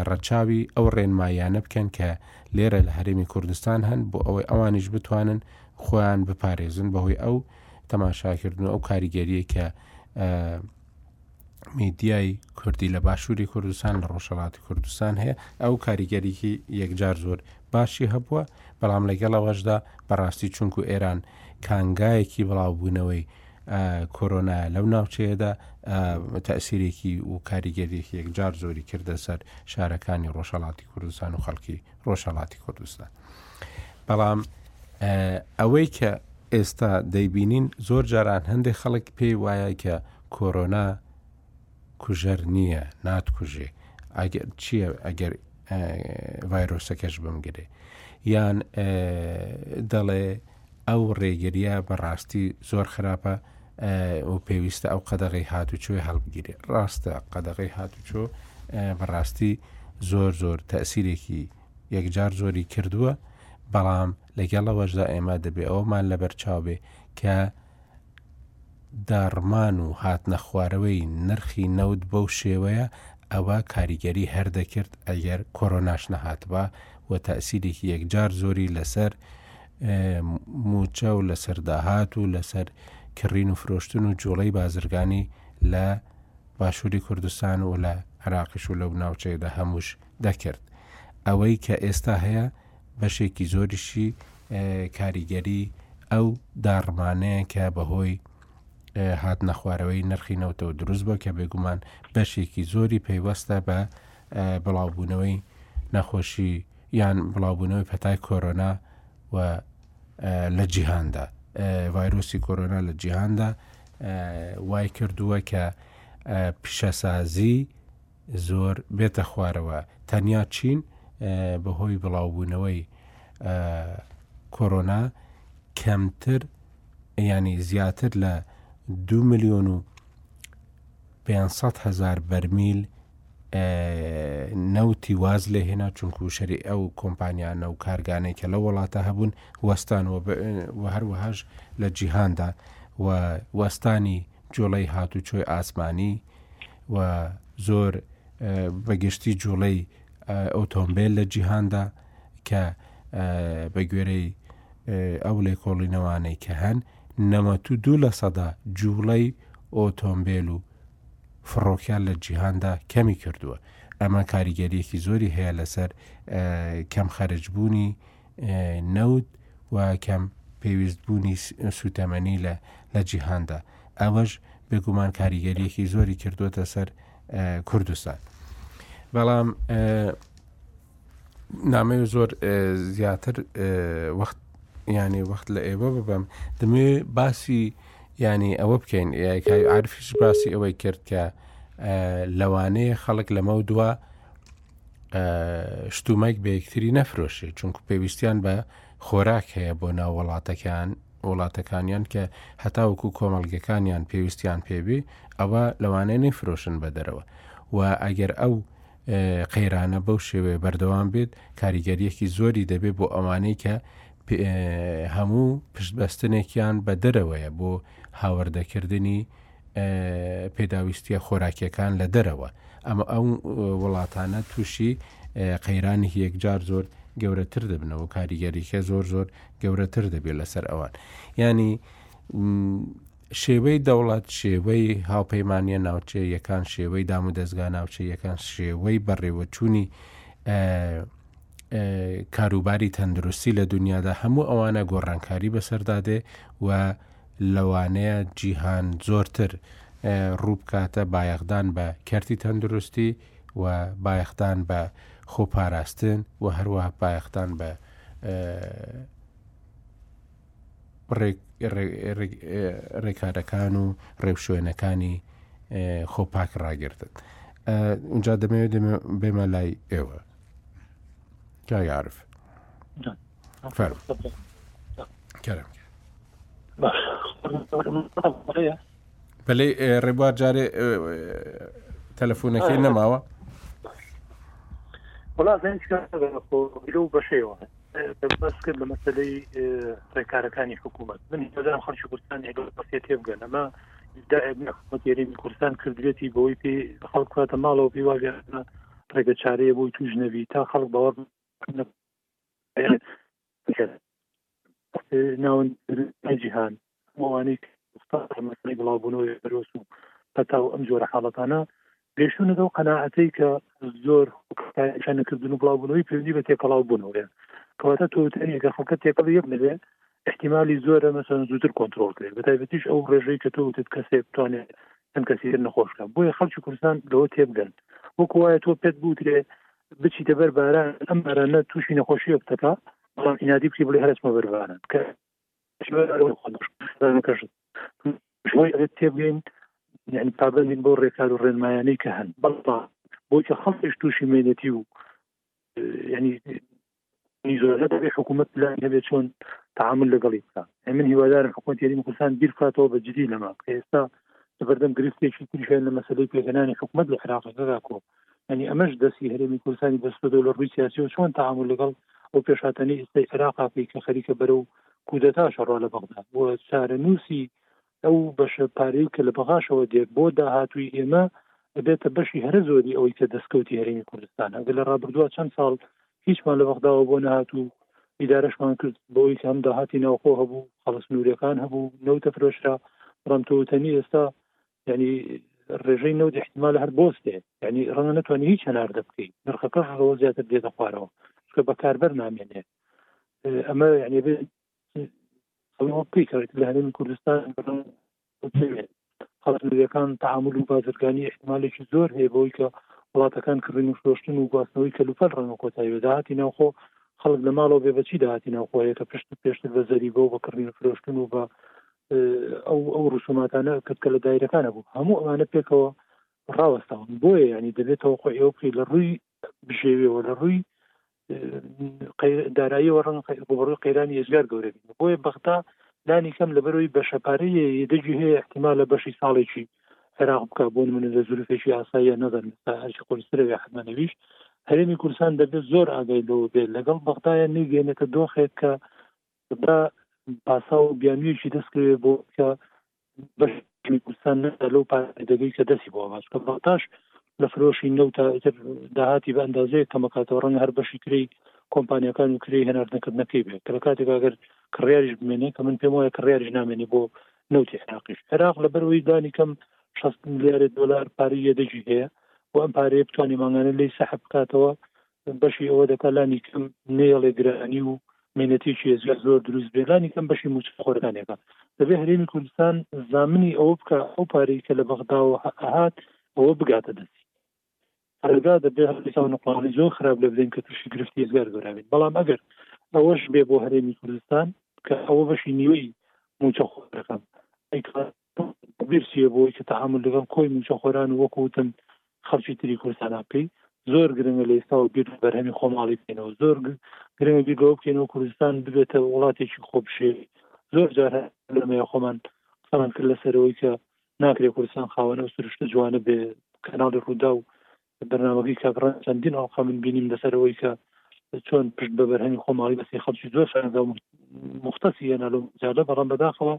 ڕەچاوی ئەو ڕێنماییانە بکەن کە لێرە لە هەرێمی کوردستان هەن بۆ ئەوەی ئەوانیش بتوانن خۆیان بپارێزن بەهۆی ئەو تەماشاکردن و ئەو کاریگەریە کە میدیای کوردی لە باشووری کوردستان لە ڕۆژهڵاتی کوردستان هەیە ئەو کاریگەریکی یەکجار زۆر باشی هەبووە بەڵام لەگەڵەوەشدا بەڕاستی چونکو ئێران کانگایەکی بڵاوبوونەوەی کۆرۆنا لەو ناوچەیەدا تەسیرێکی و کاریگەریەکی یەکجار زۆری کردە سەر شارەکانی ڕۆژهڵاتی کوردستان و خەڵکی ڕۆژهڵاتی کوردستان بەڵام ئەوەی کە ئێستا دەیبینین زۆر جاران هەندێک خەڵک پێی وایە کە کۆرۆنا کوژەر نییە ناتکوژێ ئەگەر چییە ئەگەر ڤایرۆسەکەش بمگرێ یان دەڵێ ئەو ڕێگەریە بەڕاستی زۆر خراپە و پێویستە ئەو قەدەغی هاتوچۆی هەڵبگیرێ ڕاستە قەدەغی هاتوچۆ بەڕاستی زۆر زۆر تەسیرێکی یەکجار زۆری کردووە بەڵام لەگەڵ ئەوەشدا ئێمە دەبێ ئەومان لەبەر چاوێ کە داڕمان و هاتنە خوارەوەی نرخی نەوت بەو شێوەیە ئەوە کاریگەری هەر دەکرد ئەگەر کۆرۆناش نەهاتبا و تەسیرێکی یەکجار زۆری لەسەر موچە و لەسەر داهات و لەسەر کڕین و فرۆشتن و جوڵەی بازرگانی لە باشووری کوردستان و لە عراقش و لەو ناوچەیەدا هەمووش دەکرد ئەوەی کە ئێستا هەیە بەشێکی زۆریشی کاریگەری ئەو داڕمانەیە کە بەهۆی هات نەخوارەوەی نرخی نەوتەوە دروست بووە کە بێگومان بەشێکی زۆری پەیوەستە بە بڵاوبوونەوەی نەخۆشی یان بڵاوبوونەوەی پەتای کۆرۆنا و لە جیهاندا ڤایرۆسی کۆرۆنا لە جیهاندا وای کردووە کە پیشەسازی زۆر بێتە خوارەوە تەنیا چین بەهۆی بڵاوبوونەوەی کۆرۆنا کەمتر ینی زیاتر لە دو میلیۆن و 500 هزار بەرمیل نەوتی واز لێ هێنا چونکو شەری ئەو کۆمپانیانە و کارگانەی کە لە وڵاتە هەبوون وەستان و هەروەهاش لە جیهاندا و وەستانی جۆڵەی هاتوچۆی ئاسمانی و زۆر بەگشتی جوڵەی ئۆتۆمبیل لە جیهاندا کە بە گوێرەی ئەو لێکۆڵینەوانەی کە هەن نەوەت و دوو لە سەدا جوڵەی ئۆتۆمبیل و فڕۆکیان لە جیهاندا کەمی کردووە ئەمە کاریگەریەکی زۆری هەیە لەسەر کەم خەرجبوونی نەوت و کەم پێویستبوونی سووتەمەنی لە جیهاندا ئەوەش بێگومان کاریگەریەکی زۆری کردوتە سەر کوردستان بەڵام نامەوێت زۆر زیاتر وەخت ینی وەخت لە ئێوە ببم دەمێ باسی ینی ئەوە بکەین عرفیش باسی ئەوەی کرد کە لەوانەیە خەڵک لەمە دووە شتومەک بە یەکتری نەفرۆشێت چونکو پێویستیان بە خۆراک هەیە بۆ ناو وڵاتەکان وڵاتەکانیان کە هەتاوکو کۆمەڵگەکانیان پێویستیان پێبێ ئەوە لەوانەیە نەیفرۆشن بە دەرەوە و ئەگەر ئەو قەیرانە بەو شێوێ بەردەوام بێت کاریگەریەکی زۆری دەبێت بۆ ئەوانەی کە هەموو پشتبەستنێکیان بە دەرەوەیە بۆ هاوردەکردنی پێداویستیە خۆراکیەکان لە دەرەوە ئەم ئەو وڵاتانە تووشی قەیرانی یەکجار زۆر گەورەتر دەبنەوە کاریگەریکە زۆر زۆر گەورەتر دەبێت لەسەر ئەوان ینی شێوەی دەوڵەت شێوەی هاوپەیمانە ناوچەیەکان شێوەی دام و دەستگا ناوچەیەکان شێوەی بەڕێوەچوونی کاروباری تەندروستی لە دنیادا هەموو ئەوانە گۆڕانکاری بەسەردادێ و لەوانەیە جیهان زۆرتر ڕوو بکاتە بایەخدان بە کەرتی تەندروستی و بایەخدان بە خۆپاراستن و هەروەها بایەخدان بە ڕێکارەکان و ڕێوشوێنەکانی خۆپاک ڕاگرتن اونجا دەمەوێت بێمە لای ئێوە جاگەعاعرف بەێ ڕێبوار جارێ تەلەفۆنەکەی نەماوە وڵا و بەشێوە بەس کرد لە مەسلەی ڕێکارەکانی حکوومەت من هزان خەڵکی کوردستان ئەگەڵسیە تێبگەن ئەمە داێرین کوردستان کردێتی بەوەی پێ خەڵکاتە ماڵەوە پێی واگەێنە ڕێگە چارەیە بۆی توش نەبی تا خەڵک باوەڕ ناون جیهان ئەوانەی مەسەی بڵاوبوونەوە بەرۆس و پەتا و ئەم جۆرە حاڵەتانە گەشتونە دەو قەنەعەتەی کە زۆر نەکردن و بڵاوبوونەوەی پێوەندی بە تێکەڵاو بوونەوەێ کەواتە تۆتەنیگە خەڵکە تێکەڵ یەک نەبێ احتیممالی زۆرە مەسەن زووتر کۆنتترۆل کرێت بە تایبەتیش ئەو ڕێژەی کە تۆوتت کەسێ بتوانێت ئەم کەسیتر نەخۆشکە بۆیە خەڵکی کوردستان لەوە تێبگەن وەکو وایە تۆ پێت بوترێ بچیتە بەر باران ئەم بارانە تووشی نەخۆشی بتەکە بەڵام ئینادی بکەی بڵێ هەرچمە بەر باران کە تێبگەین یعنی پابندین بۆ ڕێکار و ڕێنمایانەی کە هەن بەڵام بۆچە خەڵکش تووشی مێنێتی و ینی پلانی زۆرە دەبێت حکوومەت پلانی هەبێت چۆن تعامل لەگەڵی بکە من هیوادارم حکوومەت یاریمی کوردستان بیرکاتەوە بە جدی لەمە کە ئێستا لەبەردەم گرفتێکی تریشیان لە مەسلەی پێگەنانی حکوومەت لە عراقەکەدا کۆ ینی ئەمەش دەستی هەرێمی کوردستانی بەستۆ لە ڕووی سیاسی و چۆن تعامل لەگەڵ ئەو پێشاتەنی ئێستای عراقاکەی کە خەریکە بەرە و کودەتاشە ڕۆ لە بەغدا بۆ چارەنووسی ئەو بەشە پارەی کە لە بەغاشەوە دێت بۆ داهاتووی ئێمە ئەبێتە بەشی هەرە زۆری ئەوەی کە دەستکەوتی هەرێمی کوردستان ئەگەر لە ڕابردووە چەند ساڵ هیچمان لە بەغداوە بۆ نەهات و ئیدارەشمان کرد بۆی کە هەم داهاتی ناوخۆ هەبوو خەڵس نورەکان هەبوو نەوتە فرۆشرا بەڵام تۆوتەنی ئێستا یعنی ڕێژەی نەوت احتیمال هەر بۆستێ یعنی ڕەنگە نتوانانی هیچ هەناردە بکەی نرخەکەش ڕەوە زیاتر دێتە خوارەوە چکە بەکاربەر نامێنێ ئەمە یعنی بکەوێت لە هەرێمی کوردستان خەڵەتەکان تعامل و بازرگانی احتمالێکی زۆر هەیە بۆی کە وڵاتەکان کردن و فرۆشتن و گواستنەوەی کەلوپەل ڕەنگە کۆتایی وێداهاتی ناوخۆ خەڵک لە ماڵەوە بێ بەچی داهاتی ناوخۆیە کە پشت پێشتر بە زەریبە و بەکڕین و فرۆشتن و بە ئەو ئەو ڕسوماتانە کرد کە لە دایرەکانە بوو هەموو ئەمانە پێکەوە ڕاوەستاون بۆیە ینی دەبێتەوە خۆ ئێوە بکەیت لە ڕووی بژێویەوە لە ڕووی داراییەوە ڕەنگ بۆڕووی قەیرانی ئێزگار گەورە بین بۆیە بەغدا لانی کەم لەبەرەوەی بەشەپارەیە یدەگی هەیە احتیما لە بەشی ساڵێکی عێراق بکە بۆن منە لە زورفێکی ئاساییە نەدەن هەرچی خۆسترەوێ حمەنەویش هەرێمی کوردستان دەبێت زۆر ئاگای لەوە بێت لەگەڵ بەغدایە نگەێنێتە دۆخێک کە سەدا پاساو و بیانویەکی دەست کەوێ بۆ کە بەشی کوردستان نەدا لەو پارەی دەگەی کە دەستی بۆ باش کە بەتاش لە فرۆشی نەو تا ئیتر داهاتی بە ئەندازەیە کەمەکاتەوە ڕەنگە هەر بەشی کری کۆمپانیەکان و کری هێناردنەکردنەکەی بێت کە لە کاتێک ئەگەر کڕیاریش بمێنێ کە من پێم وایە کڕیاریش نامێنێ بۆ نەوتی عراقیش عێراق لە بەرەوەی دانی کەم 6 ملیارد دلار پارەی یەدەگی هەیە و ئەم پارەیە بتوانێت مانگانە لی سەحب بکاتەوە بەشی ئەوە دەکات لانی کەم نێڵێ گرانی و مینەتێکی ئێزگار زۆر دروست بێ لانی کەم بەشی موچە خۆرەکانێکە دەبێ هەرێمی کوردستان زامنی ئەوە بکە ئەو پارەی کە لە بەغداوە هات ئەوە بگاتە دەستی هەرگا دەبێ هەرساو نقڵانی زۆر خراپ لە بدەین کە تووشی گرفتی ئێزگار گەراوین بەڵام ئەگەر ئەوەش بێ بۆ هەرێمی کوردستان کە ئەوە بەشی نیوەی موچە خۆرەکان بیر چیە بۆی کە تەحەمول لەگەڵ کۆی مووچەخۆران و وەکو وتم خەڵکی تری کوردستان ناکەی؟ زۆر گرنگە لە ئیستاوە بیر لە بەرهەمی خۆماڵی بکەینەوە، زۆر گرنگە بیر لەوە بکەینەوە کوردستان ببێتە وڵاتێکی خۆبژێوی، زۆر جار هەر لەمەیە خۆمان قسەمان کرد لەسەر ئەوەی کە ناکرێ کوردستان خاوەن ئەو سروشتە جوانە بێ کەناڵی رووداو بەرنامەکەی کاک ڕەنج چەندین ئەڵقە من بینیم لەسەر ئەوەی کە چۆن پشت بە بەرهەمی خۆماڵی بەسی خەڵکی زۆر شارەزا و مختەسی هێنا لەم جادە بەڵام بەداخەوە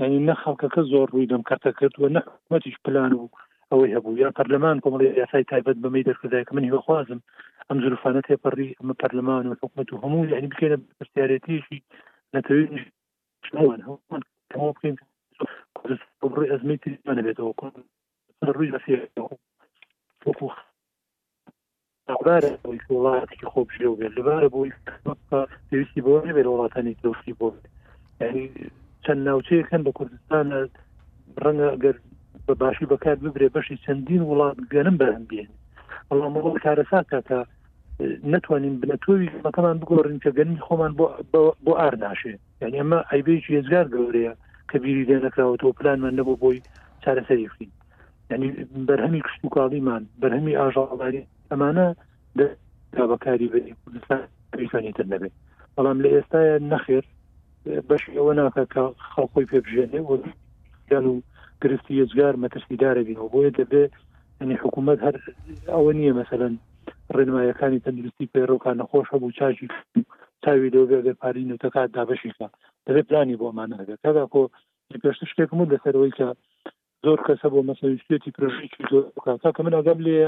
یعنی نە خەڵکەکە زۆر ڕووی دەم کەرتە کرد و نە حکومەتیش پلان و ئەوەی هەبوو یا پەرلەمان کۆمەڵی یاسای تایبەت بەمەی دەرکردای کە من هیوەخوازم ئەم زروفانە تێپەڕی ئەمە پەرلەمان و حکومەت و هەموو یعنی بکەینە پرسیارەتیشی نەتەوێت هەمان هەمان بکەین کوردستان ڕووی ئەزمەی تریانەبێتەوە ڕووی لە سێبارە بۆی وڵاتێکی خۆبژێو بێت لەبارە بۆی پێویستی بۆ نەبێت وڵاتانی ترسی بۆ چەند ناوچەیەکەن لە کوردستان ڕەنگە گەر بە باشی بەکار ببرێ بەشی چەندین وڵات گەنم بەرم بێن بەڵام کارەسا کاکە نتوانین بنەتۆوی مەکەمان بگۆڕین کە گەنمی خۆمان بۆ ئار ناشێت یعنی ئەمە ئەیبێکی هێزگار گەورەیە کە بیری لێ نەکراوەتەوە پلانمان نەبوو بۆی چارەسەری بکەین ینی بەرهەمی کشتتوکاڵیمان بەرهەمی ئاژاڵداری ئەمانە بەکاری بەری کوردستان ئەویشانی تر نەبێت بەڵام لە ئێستاە نەخێر بەش ئەوە ناکە کە خەڵخۆی پێبژێنێ و گەن و گرفتی یەجگار مەترسیدارە بینەوە بۆیە دەبێت یعنی حکوومەت هەر ئەوە نییە مەسەن ڕێنمایەکانی تەندروستی پەیڕەوکان نەخۆش هەبوو چاژی چاوی لەوێ گەر پاری نوتەکە دابشیکە دەبێت پلانی بۆ ئەمانە هەبێت تادا کۆ پێشتر شتێکم و لەسەرەوەی کە زۆر کەسە بۆ مەسەویستێتی پرژێکی زۆر کاکە من ئەگەم لێ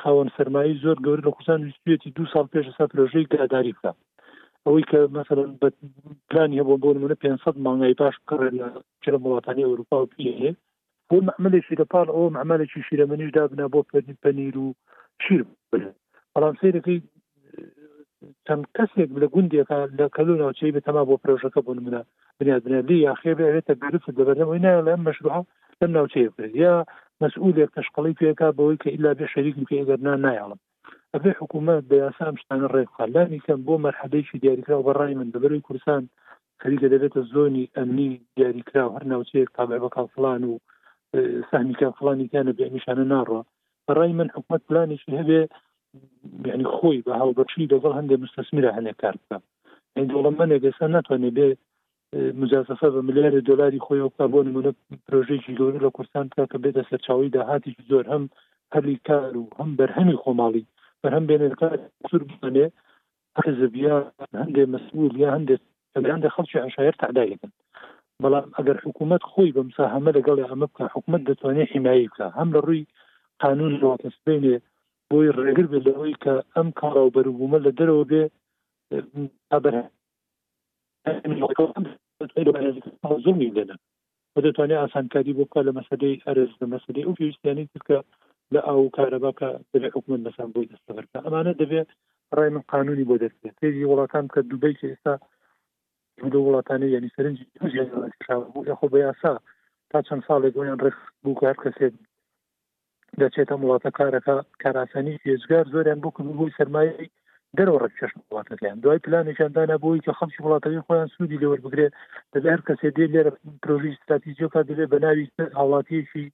خاوەن سەرمایی زۆر گەور لە کوردستان ویستێتی دو ساڵ پێش ئستا پرۆژەی گاداری بکە ئەوەی کە مەسەن بە پلانی هەبوو بۆ منە 500 مانگای باش بکڕێت لە وڵاتانی ئەوروپا و پێ بۆ مەعملێ شیرە پاڵ ئەوە مەعمالێکی شیرە منیش دابنا بۆ پەنی پەنیر و شیر بەڵام سیرەکەی چەند کەسێک لە گوندێکە لە کەلو ناوچەی بەتەما بۆ پرۆژەکە بوون منە بنیاد بنیادی یاخێ بێتە گرفت دەبەرەوەی نایە لەم مەشروعە لەم ناوچەیە بکرێت یا مەسئولێک تەشقڵی پێکا بەوەی کە ئللا بێ شەریک بکە ئەگەرنا نایڵم ئەبێ حکوومەت بە یاسام شتانە ڕێکخان لانی کەم بۆ مەرحەدەیکی دیاریکراوە بە ڕای من دەبەرەوەی کورسان خەریکە دەبێتە زۆنی ئەمنی دیاریکراو هەر ناوچەیەک تابع بە کافلان و سەهمی کافلانی تیانە بێ نیشانە ناڕە بەڕای من حکومت پلانێکی هەبێ یعنی خۆی بە هاوبەشی لەگەڵ هەندێک مستەسمیرە هەنێک کار بکە ئەین دەوڵەمەنێ گەسە ناتوانێ بێ مجازفە بە ملیاری دلاری خۆی ئەوکە بۆ نمونە پرۆژێکی گەور لە کورسان بکە کە بێتە سەرچاوی داهاتی زۆر هەم هەلی کار و هەم بەرهەمی خۆماڵی بەرهەم بێنێت کار سوور بێ حزب یا هەندێ مەسئول یا هەندێ هەندێ خەڵکی عشایر تعدای لەکەن بەڵام ئەگەر حکوومەت خۆی بەمسا هەمە لەگەڵ ئەمە بکە حکوومەت دەتوانێت حیمایی بکە هەم لە ڕووی قانون لەوەکەسبێنێ بۆی ڕێگر بێت لەوەی کە ئەم کاڕ و بەروبوومە لە دەرەوە بێ ئەبەر زڵمی دێنە و دەتوانێت ئاسانکاری بۆ بکات لە مەسەلەی ئەرز لە مەسەلەی ئەو پێویستیانی تر کە لە ئاو و کارەبا کە دەبێت حکومت مەسەن بۆی دەستەبەر بکات ئەمانە دەبێت ڕای من قانونی بۆ دەرکرێت تێزی وڵاتان کە دوبەی کە ئێستا لە وڵاتانی یعنی سەرنجی تووشیان بوو یاخۆ بە یاسا تا چەند ساڵێک بۆیان ڕێک بوو کە هەر کەسێک دەچێتە وڵاتە کارەکە کاراسانی پێزگار زۆریان بۆ کردبووی سەرمایەی دەرەوە ڕکێش وڵاتەکەیان دوای پلانێکیان دانا بۆی کە خەڵکی وڵاتەکەی خۆیان سوودی لێوە بگرێت دەبێت هەر کەسێ دێ لێرە پرۆژی استراتیجیەکە دەبێت بە ناوی هاوڵاتیەکی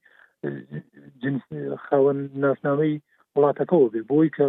خاوەن ناسنامەی وڵاتەکەەوە بێ بۆی کە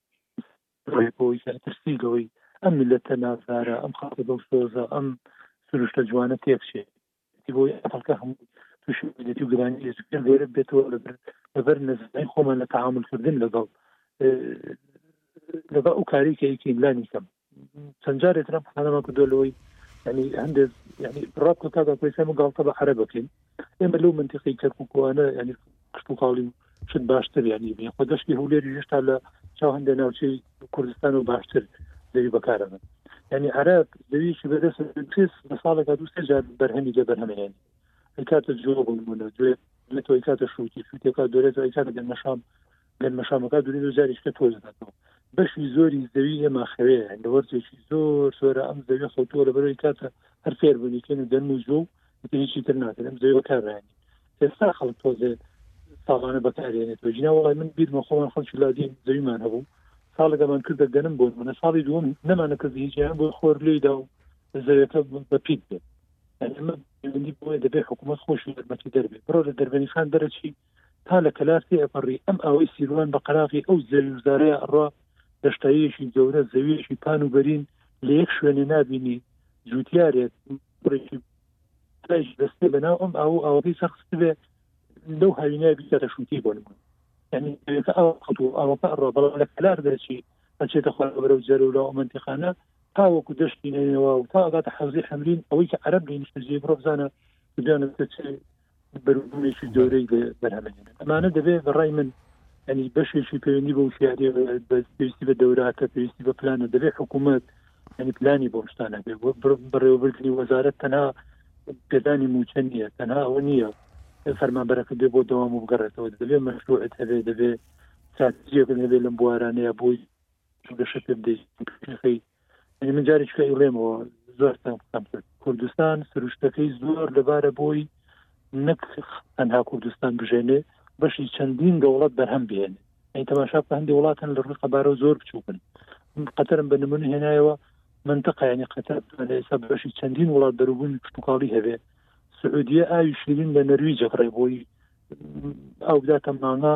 ڕێ بۆی سەرپرسی لەوەی ئەم میلەتە نازدارە ئەم خەڵکە دڵسۆزە ئەم سروشتە جوانە تێبچێ بۆی ئەڵکە هەموو توشێتی و گرانی لەزوکر لێرە بێتەوە لەبەر لەبەر نزای خۆمان لە تەعاملکردن لەگەڵ لەگەڵ ئەو کاری کە یکیم لانی کەم چەند جارێ ترم قسانەمان کردو لەوەی ینی هەندێک ینی ڕات کادا کوێسان و گاڵتە بە عەرە بکەین ئێمە لەو منتیقی کەرککوانە ینی کشت و کاڵی و شت باشتر ینی بێ خۆ دەشتی هەولێر هێشتا لە چاو هەندێک ناوچەی کوردستان و باشتر زەوی بەکارەمە ینی عراق زەویکی بەدەست پێس لە ساڵێکا دوو سێ جار بەرهەمی لێ بەرهەمێنێن ئەی کاتە جۆ بمونە دوێ دوێتەوەی کاتە شووتی شووتێکا دورێتەوەی کاتە دەمەشام گەنمە شامەکە دونی دو جاری شتە تۆز دەکەەوە بەشی زۆری زەوی ئێمە خەوێ لە وەرزێکی زۆر زۆرە ئەم زەوی خەوتووە لە بەرەوەی کاتە هەر فێر بنیکەن و گەنم و زۆ هیچی تر ناکەن ئەم زەوی بەکاربیانی ئێستا خەڵک تۆزێ ساڵانە بەکارێنێت و ژنا وڵای من بیرمە خۆمان خەڵکی لادین زەویمان هەبوو ساڵەکەمان کردە گەنم بۆ منە ساڵی دوم نەمانە کردی هیچیان بۆ خۆر لێدا و زەوێتە بە پیت بێت ئەمە بۆیە دەبێت حکوومەت خۆشی دەرمەتی دەربێت بڕۆ لە دەربەنی خان دەرەچی تا لە کەلار تێ ئەپەڕی، ئەم ئاوەی سیروان بە قەراغی ئەو زەوی و زارەیا ئەڕا، دەشتاییەکی گەورە، زەوییەکی پان و بەرین، لە یەک شوێنێ نابینی، جووتیارێک، ماڵپەڕێکی، تایش دەستێ بە ناو ئەم ئاو و ئاوەکەی سەر خستبێ، لەو هاوینەیا بیکاتە شووتی، بۆ نموونە، یانی زەویەکە ئاو کەوتووە و ئاوەکە ئەڕا، بەڵام لە کەلار دەرچی، ئەچێتە خوارەوە بەرەو جەرە و لاو ئەو مەنتیقانە، تا وەکوو دەشتی نەینەوا و تا ئەگاتە حەوزەی حەمرین، ئەوەی کە عەرەب لێی نیشتەجێی بڕۆ بزانە، کجا نزیکە چێ، بەربوونێکی گەورەی بەرهەمێنێت ئەمانە دەبێت بەڕای من ئەنی بەشێکی پەیوەندی بە وشیاری پێویستی بە دەوراکە پێویستی بە پلانە دەبێت حکوومەت ئەنی پلانی بۆ شتانە بێ بەڕێوەبردننی وەزارەت تەنها پێدانی موچە نییە تەنها ئەوە نییە فەرمانبەرەکە دێ بۆ دەوام و بگەڕێتەوە دەبێت مەشروعت هەبێ دەبێت ساتجیەکە هەبێ لەم بوارانەیە بۆی گەشە پێ بدەیتخی من جارێککە ئیڵێمەوە زۆر تەنگم کرد کوردستان سروشتەکەی زۆر لەبارە بۆی نەک تەنها کوردستان بژێنێ بەشی چەندین دەوڵەت بەرهەم بێنێ ئەی تەماشا بە هەندی وڵاتن لە ڕووی قەبارە زۆر بچووکن قەتەرم بە نمونە هێنایەوە منتەقایانی قەتەر ئێستا بەشی چەندین وڵات بەروبوومی کشتتوکاڵی هەبێ سعودیە ئاوی شیرین لە نەرویجەکڕێ بۆی ئەو بداتە مانا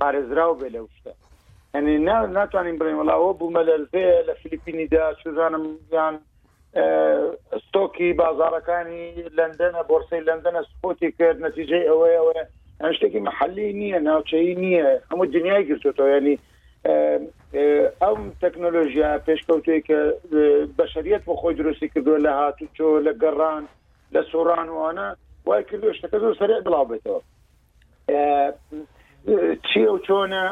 پارێزراو بێ لەو شتە ئەنی نا ناتوانین بڵێن وڵاوە بوومە لەرزەیە لە فلیپینیدا چزانم یان ستۆکی بازارەکانی لەندەنە بۆرسی لەندەنە سپۆتی کرد نەتیجەی ئەوەیە ئەوەیە ئەم شتێکی محلی نییە ناوچەی نییە هەموو دنیای گرتوێتەوە ینی ئەم تەکنۆلۆژیا پێشکەوتوی کە بەشریت بۆ خۆی درستی کردووە لە هاتوچۆ لە گەڕان لە سۆرانوانە وای کردو شتەکە زۆر سەرێ بڵاو بێتەوە چی و چۆنە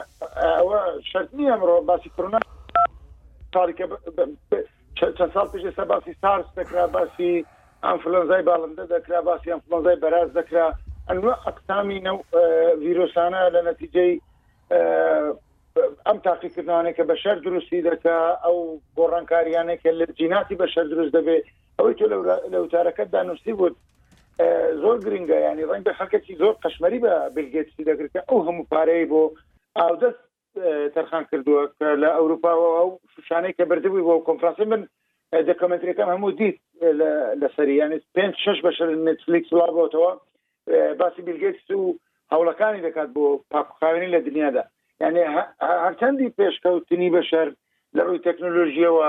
ئەوە شەرت نییە ئەمڕۆ باسی کرونا تاریکە چەند ساڵ پێش ئێستا باسی سارس دەکرا باسی ئەمفلۆنزای باڵندە دەکرا باسی ئەمفلۆنزای بەراز دەکرا ئەنوە ئەقسامی ڤیرۆسانە لە نەتیجەی ئەم تاقیکردنانێکە بە شەر دروستی دەکە ئەو گۆڕانکاریانێکە لە جیناتی بە شەر دروست دەبێت ئەوەی تۆ لە وتارەکەتدا نووسی بووت زۆر گرنگە ینی ڕەنگە خەکەکی زۆر قەشمەری بە بلگەتسی دەگرکە ئەو هەموو پارەیە بۆ ئاودەست تەرخان کردووە کە لە ئەوروپاەوە ئەو شوشانەی کە بردبووی بۆ کۆنفراسی من دەکەمنتریەکەم هەموو دیت لە سەری ینی پێ شش بەشە نتفلیکس وڵا بۆتەوە باسی بیلگەتس و هەوڵەکانی دەکات بۆ پاکخاوێنی لە دنیادا یعنی هەرچەندی پێشکەوتنی بەشەر لە ڕووی تەکنۆلۆژیەوە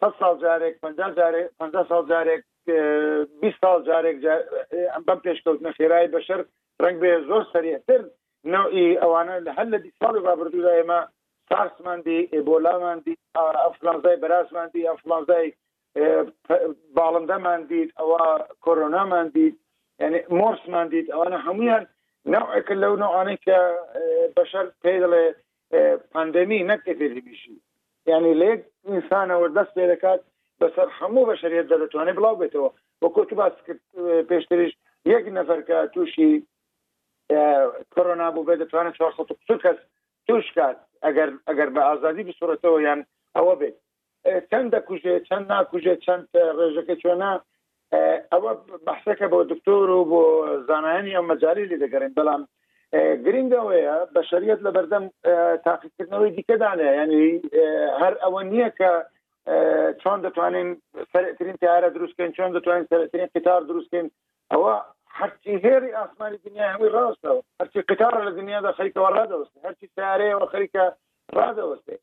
سەد ساڵ جارێک، پەنجا جارێک، پەنجا ساڵ جارێک، بیست ساڵ جارێک، جا بەم پێشکەوتنە خێرای بەشەر رەنگ بێ زۆر سەریعتر نەوعی ئەوانە هەر لە بیست ساڵی رابردوودا ئێمە سارسمان دی، ئێبۆلامان دیت، ئەنفلانزای بەرازمان دی، ئەنفلانزای باڵندەمان دیت، ئەوە کۆرۆنامان دیت، یانی مۆرسمان دیت، ئەوانە هەموویان نەوعێکن لەو نەوعانەی کە بەشەر پێی دەڵێ پاندەمی نەک ئێپێدیمیشی یانی لە یەک ئینسانەوە دەست پێ دەکات بەسەر هەموو بەشەریەت دا دەتوانێت بڵاو بێتەوە وە کۆ تو باس کرد پێشتریش یەک نەفەر کە تووشی کۆرۆنا بوو بێ دەتوانێت 400 کەس توش کات ئەگەر ئەگەر بە ئازادی بسوڕێتەوە یان ئەوە بێت چەند دەکوژێ چەند ناکوژێ چەند ڕێژەکە چۆنا ئەوە بەحسەکە بۆ دکتۆر و بۆ زانایانی ئەو مەجای لێ دەگەڕێن بەڵام گرنگەوەیە بە شەریت لە بەردەم تاقیکردنەوەی دیکەدانە ینی هەر ئەوە نییە کە چۆن دەتوانین سەرترین تارە دروستکەین چۆن دەتوانین سەرترین قیتار دروستکەین ئەوە هەرچی هێری ئاسمانی دنیا هەمووی ڕاستەوە هەرچی قیتارە لە دنیادا خەریکەوە ڕادەوەست هەرچی سارەیەوە خەریکە ڕادەوەستێت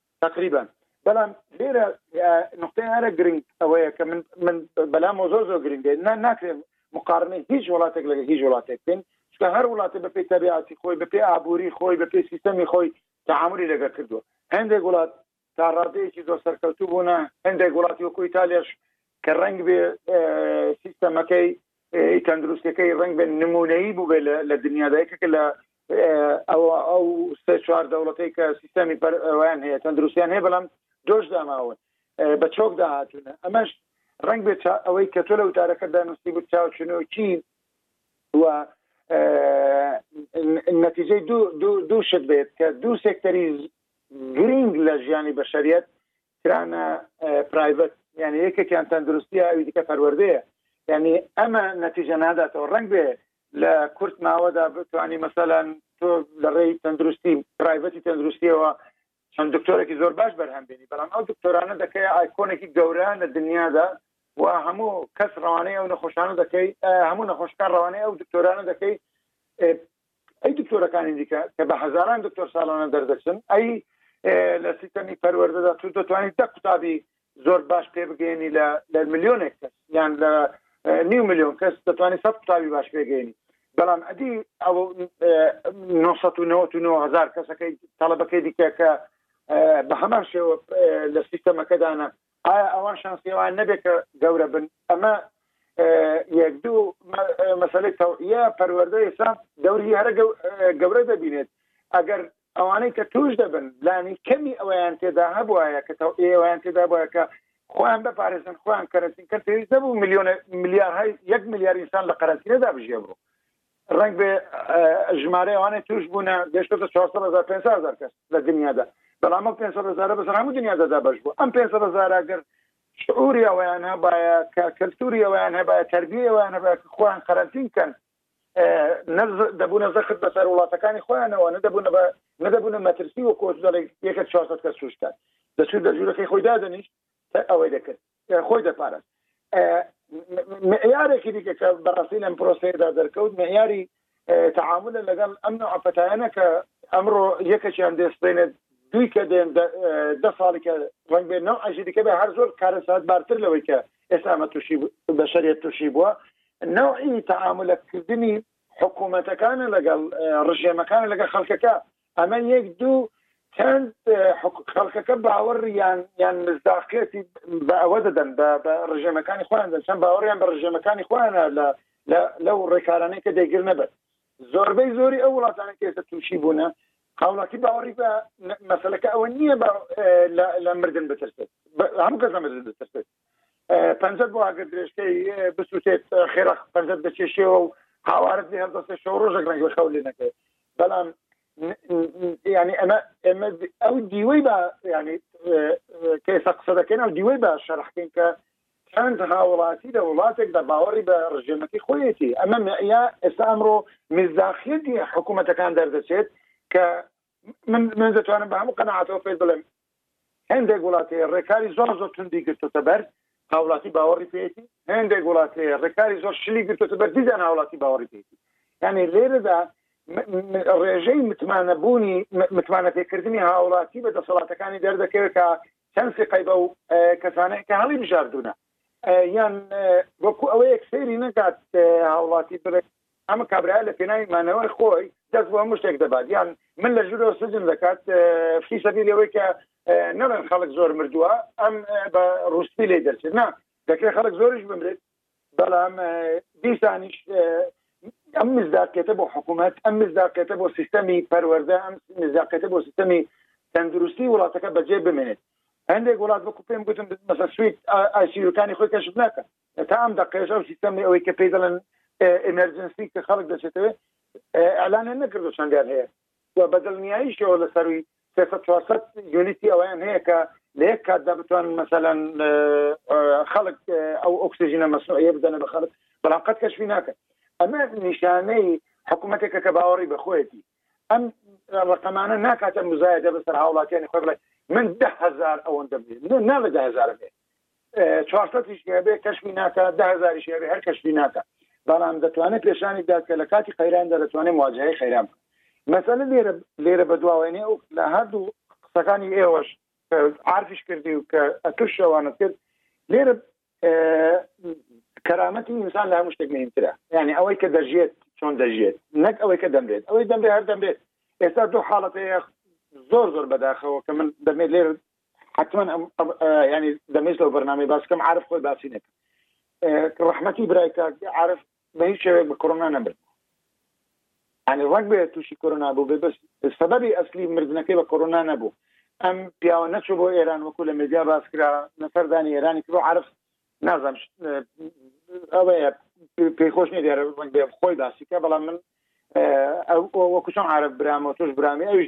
تقریبا بەڵام لێرە نقطەی هەرە گرنگ ئەوەیە کە من من بەلام زۆر زۆر گرنگێ نا ناکرێن مقارنەی هیچ وڵاتێک لەگە هیچ وڵاتێک بین چکە هەر وڵاتە بەپی تەبیعاتی خۆی بەپی ئابووری خۆی بەپی سیستەمی خۆی تعاملی لەگە کردووە هەندێک وڵات تا ڕادەیەکی زۆر سەرکەوتوو بوونە هەندێک وڵاتی وەکو ئیتالیش کە ڕنگ بێ سیستەمەکەی تەندروستەکەی ڕنگ بێ نمونەیی بوو بێ لە دنیادا یەکێکە لە ئەوە ئەو سێ چوار دەوڵەتەی کە سیستەمی بەر ئەویان هەیە تەندروستیان هەیە بەڵام دۆش داماون بە چۆک داهاتونە ئەمەش ڕنگ بێت ئەوەی کە تۆ لە وتارەکە دانوستی بوو چاوچنۆکی و نەتیجەی دوو شت بێت کە دوو سێکتەری گرنگ لە ژیانی بەشریت کرانە پرایڤەت یعنی یەکێکیان تەندروستیە ئەوی دیکە پەروەردەیە یعنی ئەمە نەتیجە ناداتەوە ڕنگ بێ لە کورت ماوەدا بتوانی مەسەلەن تۆ لە ڕێی تەندروستی پرایڤەتی تەندروستیەوە چەند دکتۆرەی زۆر باش بەرهەم بێنی بەڵام ئەو دکتۆرانە دەکەی ئایکۆنێکی گەورە لە دنیادا و هەموو کەس ڕوانەی ئەو نەخۆشانە دەکەی هەموو نەخۆشکان ڕوانەی ئەو دکتۆرانە دەکەی ئەی دکتۆرەکانی دیکە کە بە هزاران دکتۆر ساڵانە دەردەچن ئەی لە سیستەمی پەروەردەدا تو دەتوانیت دە قوتابی زۆر باش پێ بگەێنی لە لە ملیۆنێک کەس یان لە نیو ملیۆن کەس دەتوانانی سە قوتابی باش پێگەێنی بەڵام ئەدی ئەو 1990هزار کەسەکەی تەڵەبەکەی دیکە کە بە هەمان شێوە لە سیستەمەکەدانە ئایا ئەوان شانسیێوان نەبێت کە گەورە بن ئەمە یەک دوو مەسلەی تەوعە پەروەەردە ئێستا دەوری هەرە گەورە دەبینێت ئەگەر ئەوانەی کە توش دەبن لانی کەمی ئەویان تێدا هەبواە کە ئێوەیان تێدا بە کە خۆیان بپارێزن خۆیان کەرەنتین کە پێویست نەبوو میلیۆن ملیارهای یەک ملیار ئینسان لە قەرەنتینەدا بژێ بوو ڕنگ بێ ژمارە ئەوانەی توش بوونە گەشتە 400 کەس لە دنیادا بەڵام 500 بەسەر هەموو دنیادا دابش بوو ئەم 500 گەر شعوری ئەویان هەبایە کە کەلتوری ئەویان هەبایە تربیەوەیان هەبە خۆیان قەرەنتین کەن نە دەبوونە زەخت بەسەر وڵاتەکانی خۆیانەوە نەدەبوونە بە نەدەبوونە مەترسی وە کۆچ دەڵێک یەکە 400 کەس توشکات دەچوو دە ژوورەکەی خۆی دادەنیش ئەوەی دەکرد خۆی دەپارست معیارێکی دیکە کە بەڕاستی لەم پرۆسەیەدا دەرکەوت معیاری تعامل لەگەڵ ئەم نوع پەتایەنە کە ئەمڕۆ یەکەکیان دەستێنێت دوی کە دێن دە ساڵی کە ڕنگ بێت نەو ئەژیدیکە بە هەر زۆر کارە سات بارتر لەوەی کە ئێستا ئەمە تووشی بەشەرێت تووشی بووە نەوعی تەعاملەکردنی حکوومەتەکانە لەگەڵ ڕژێمەکان لەگە خەڵکەکە ئەمە یەک دوو چەند خەڵکەکە باوەڕیان یان مزداقیەتی بە ئەوە دەدەن بە ڕژێمەکانی خۆیان دەچەند باوەڕیان بە ڕژێمەکانی خۆیان لە لەو ڕێکارانەی کە دەگرنە بەر زۆربەی زۆری ئەو وڵاتانە کە ئێستا تووشی بوونە هاوڵاتی باوەڕی بە مەسلەکە ئەوە نییە لە مردن بترسێت هەموو کەس لە مردن بترسێت پەنجەت بۆ ئەگەر درێژکەی بسووتێت خێرا پەنجەت بەچێشەوە و هاوارت لێ هەڵدەستێ شەو ڕۆژێک ڕەنگ بە خەو لێ نەکەێت بەڵام ینی ئەمە ئێمە ئەو دیوەی بە ینی کە ئێستا قسە دەکەین ئەو دیوەی بە شەرحکەین کە چەند هاوڵاتی لە وڵاتێک دا باوەڕی بە ڕژێمەکەی خۆیەتی، ئەمە مەعیا ئێستا ئەمڕۆ میزداقیەتی حکومەتەکان دەردەچێت کە من من دەتوانم بە هەموو قەناعەتەوە پێت بڵێم هەندێک وڵات هەیە ڕێکاری زۆر زۆر توندی گرتوتە بەر هاوڵاتی باوەڕی پێێتی هەندێک وڵات هەیە ڕێکاری زۆر شلی گرتوتە بەر دیزان هاوڵاتی باوەڕی پێێتی یعنی لێرەدا ڕێژەی متمانەبوونی متمانە پێکردنی هاوڵاتی بە دەسەڵاتەکانی دەردەکەوێت کە چەند سیقەی بەو کەسانەیە کە هەڵی بژاردوونە یان وەکو ئەوەیەک سەیری نەکات هاوڵاتی بڵێت ئەمە کابراە لە پێناوی مانەوەی خۆی دەست بۆ هەموو شتێک دەبات یان من لە ژورەوە سزم دەکات فی سەبی لەوەی کە نەڵێن خەڵک زۆر مردووە ئەم بە ڕوسپی لی دەرچێت نا دەکرێت خەڵک زۆرش بمرێت بەڵام دیسانیش ئەم مزداقێتە بۆ حکوومەت ئەم مزداقێتە بۆ سیستەمی پەروەەردە ئەم مزداقێتە بۆ سیستەمی تەندروستی وڵاتەکە بەجێ بمێنێت هەندێک وڵات بکو پێم گوتم مەسە سویت ئایسیرەکانی خۆی کەشف ناکە تا ئەم دقێژە و سیستەمی ئەوەی کە پێی دەڵێن ئەمەرجنسی کە خەڵک دەچێتەوە ئەلانە نەکردو چەندیان هەیە و بە دڵنیاییشەوە لە سەرووی سێ سەد چوار سەد یونیتی ئەوەیان هەیە کە لە یەک کاتدا بتوانن مەسەلەن خەڵک ئەو ئۆکسسیژینە مەسنوعیە بدەنە بە خەڵک بەڵام قەت کەشفی ناکەن ئەمە نیشانەی حکوومەتێکە کە باوەڕی بەخۆیەتی ئەم ڕقەمانە ناکاتە مزایدە بەسەر هاوڵاتیانی خۆی بڵێ من دههزار ئەوەندە بێ ناڵێ دههزار بێت چوار سەدیش هەبێ کەشمی ناکە ده هزاریش هەبێ هەر کەشمی ناکە بەڵام دەتوانێت پێشانی داد کە لە کاتی قەیراندا دەتوانێت مواجهەی قەیران مەسەلە لێرە لێرە بەدواوێنێ ئەو لە هەردوو قسەکانی ئێوەش عرفش کردی و کە ئەتوش شەوانت کرد لێرە کەرامەتی ئینسان لە هەموو شتێک مهمترە یعنی ئەوەی کە دەژێت چۆن دەژێت نەک ئەوەی کە دەمرێت ئەوەی دەمرێت هەر دەمرێت ئێستا دوو حاڵەتەیە زۆر زۆر بەداخەوە کە من دەمێت لێرە حتمما ینی دەمێز لەو بەرنامی باسکەم عرف خۆی باسی نەکە ڕحمەتی برای کاک عرف بە هیچ شێوێک بە کۆرۆنا نەمرد ئەنی ڕەگ بێت تووشی کۆرۆنا بوو بێ بەس سەبەبی ئەسلی مردنەکەی بە کۆرۆنا نەبوو ئەم پیاوە نەچوو بۆ ئێران وەکو لە مدیا باسکرا نەسەردانی ئێرانی کرۆ عرف نازم ئەوەیە پێی خۆش نیە دێرە ڕنگ بێ خۆی باسیکە بەڵام من وەکوچم عرب برام و توش برامی ئەوش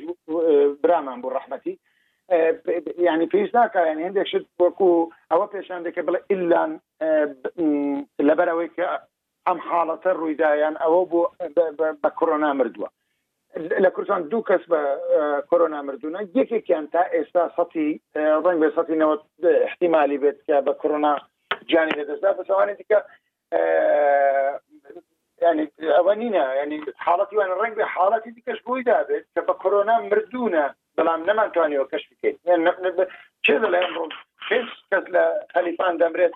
برامان بوو ڕحمەتی ینی پێویست ناکە ینی هەندێک شت وەکو ئەوە پێشان دەکە بڵێ ئلان لەبەرەوەی کە ئەم حاڵەتە ڕوویدا یان ئەوە بۆ بە کۆرۆنا مردووە لە کوردستان دوو کەس بە کۆرۆنا مردوونە یەکێکیان تا ئێستا سەتی ڕنگ بێ سەتی نەوە احتیممالی بێت کە بە کۆرۆنا جانی لەدەستدا بەسەوانی دیکە ینی ئەوە نینە ینی حاڵەتی وان ڕنگ بێ حاڵەتی دیکەش بۆی دابێت کە بە کۆرۆنا مردوونە بەڵام نەمانتوانیەوە کەش بکەیت چێ لەڵێن ڕۆ کەس لە خەلیفان دەمرێت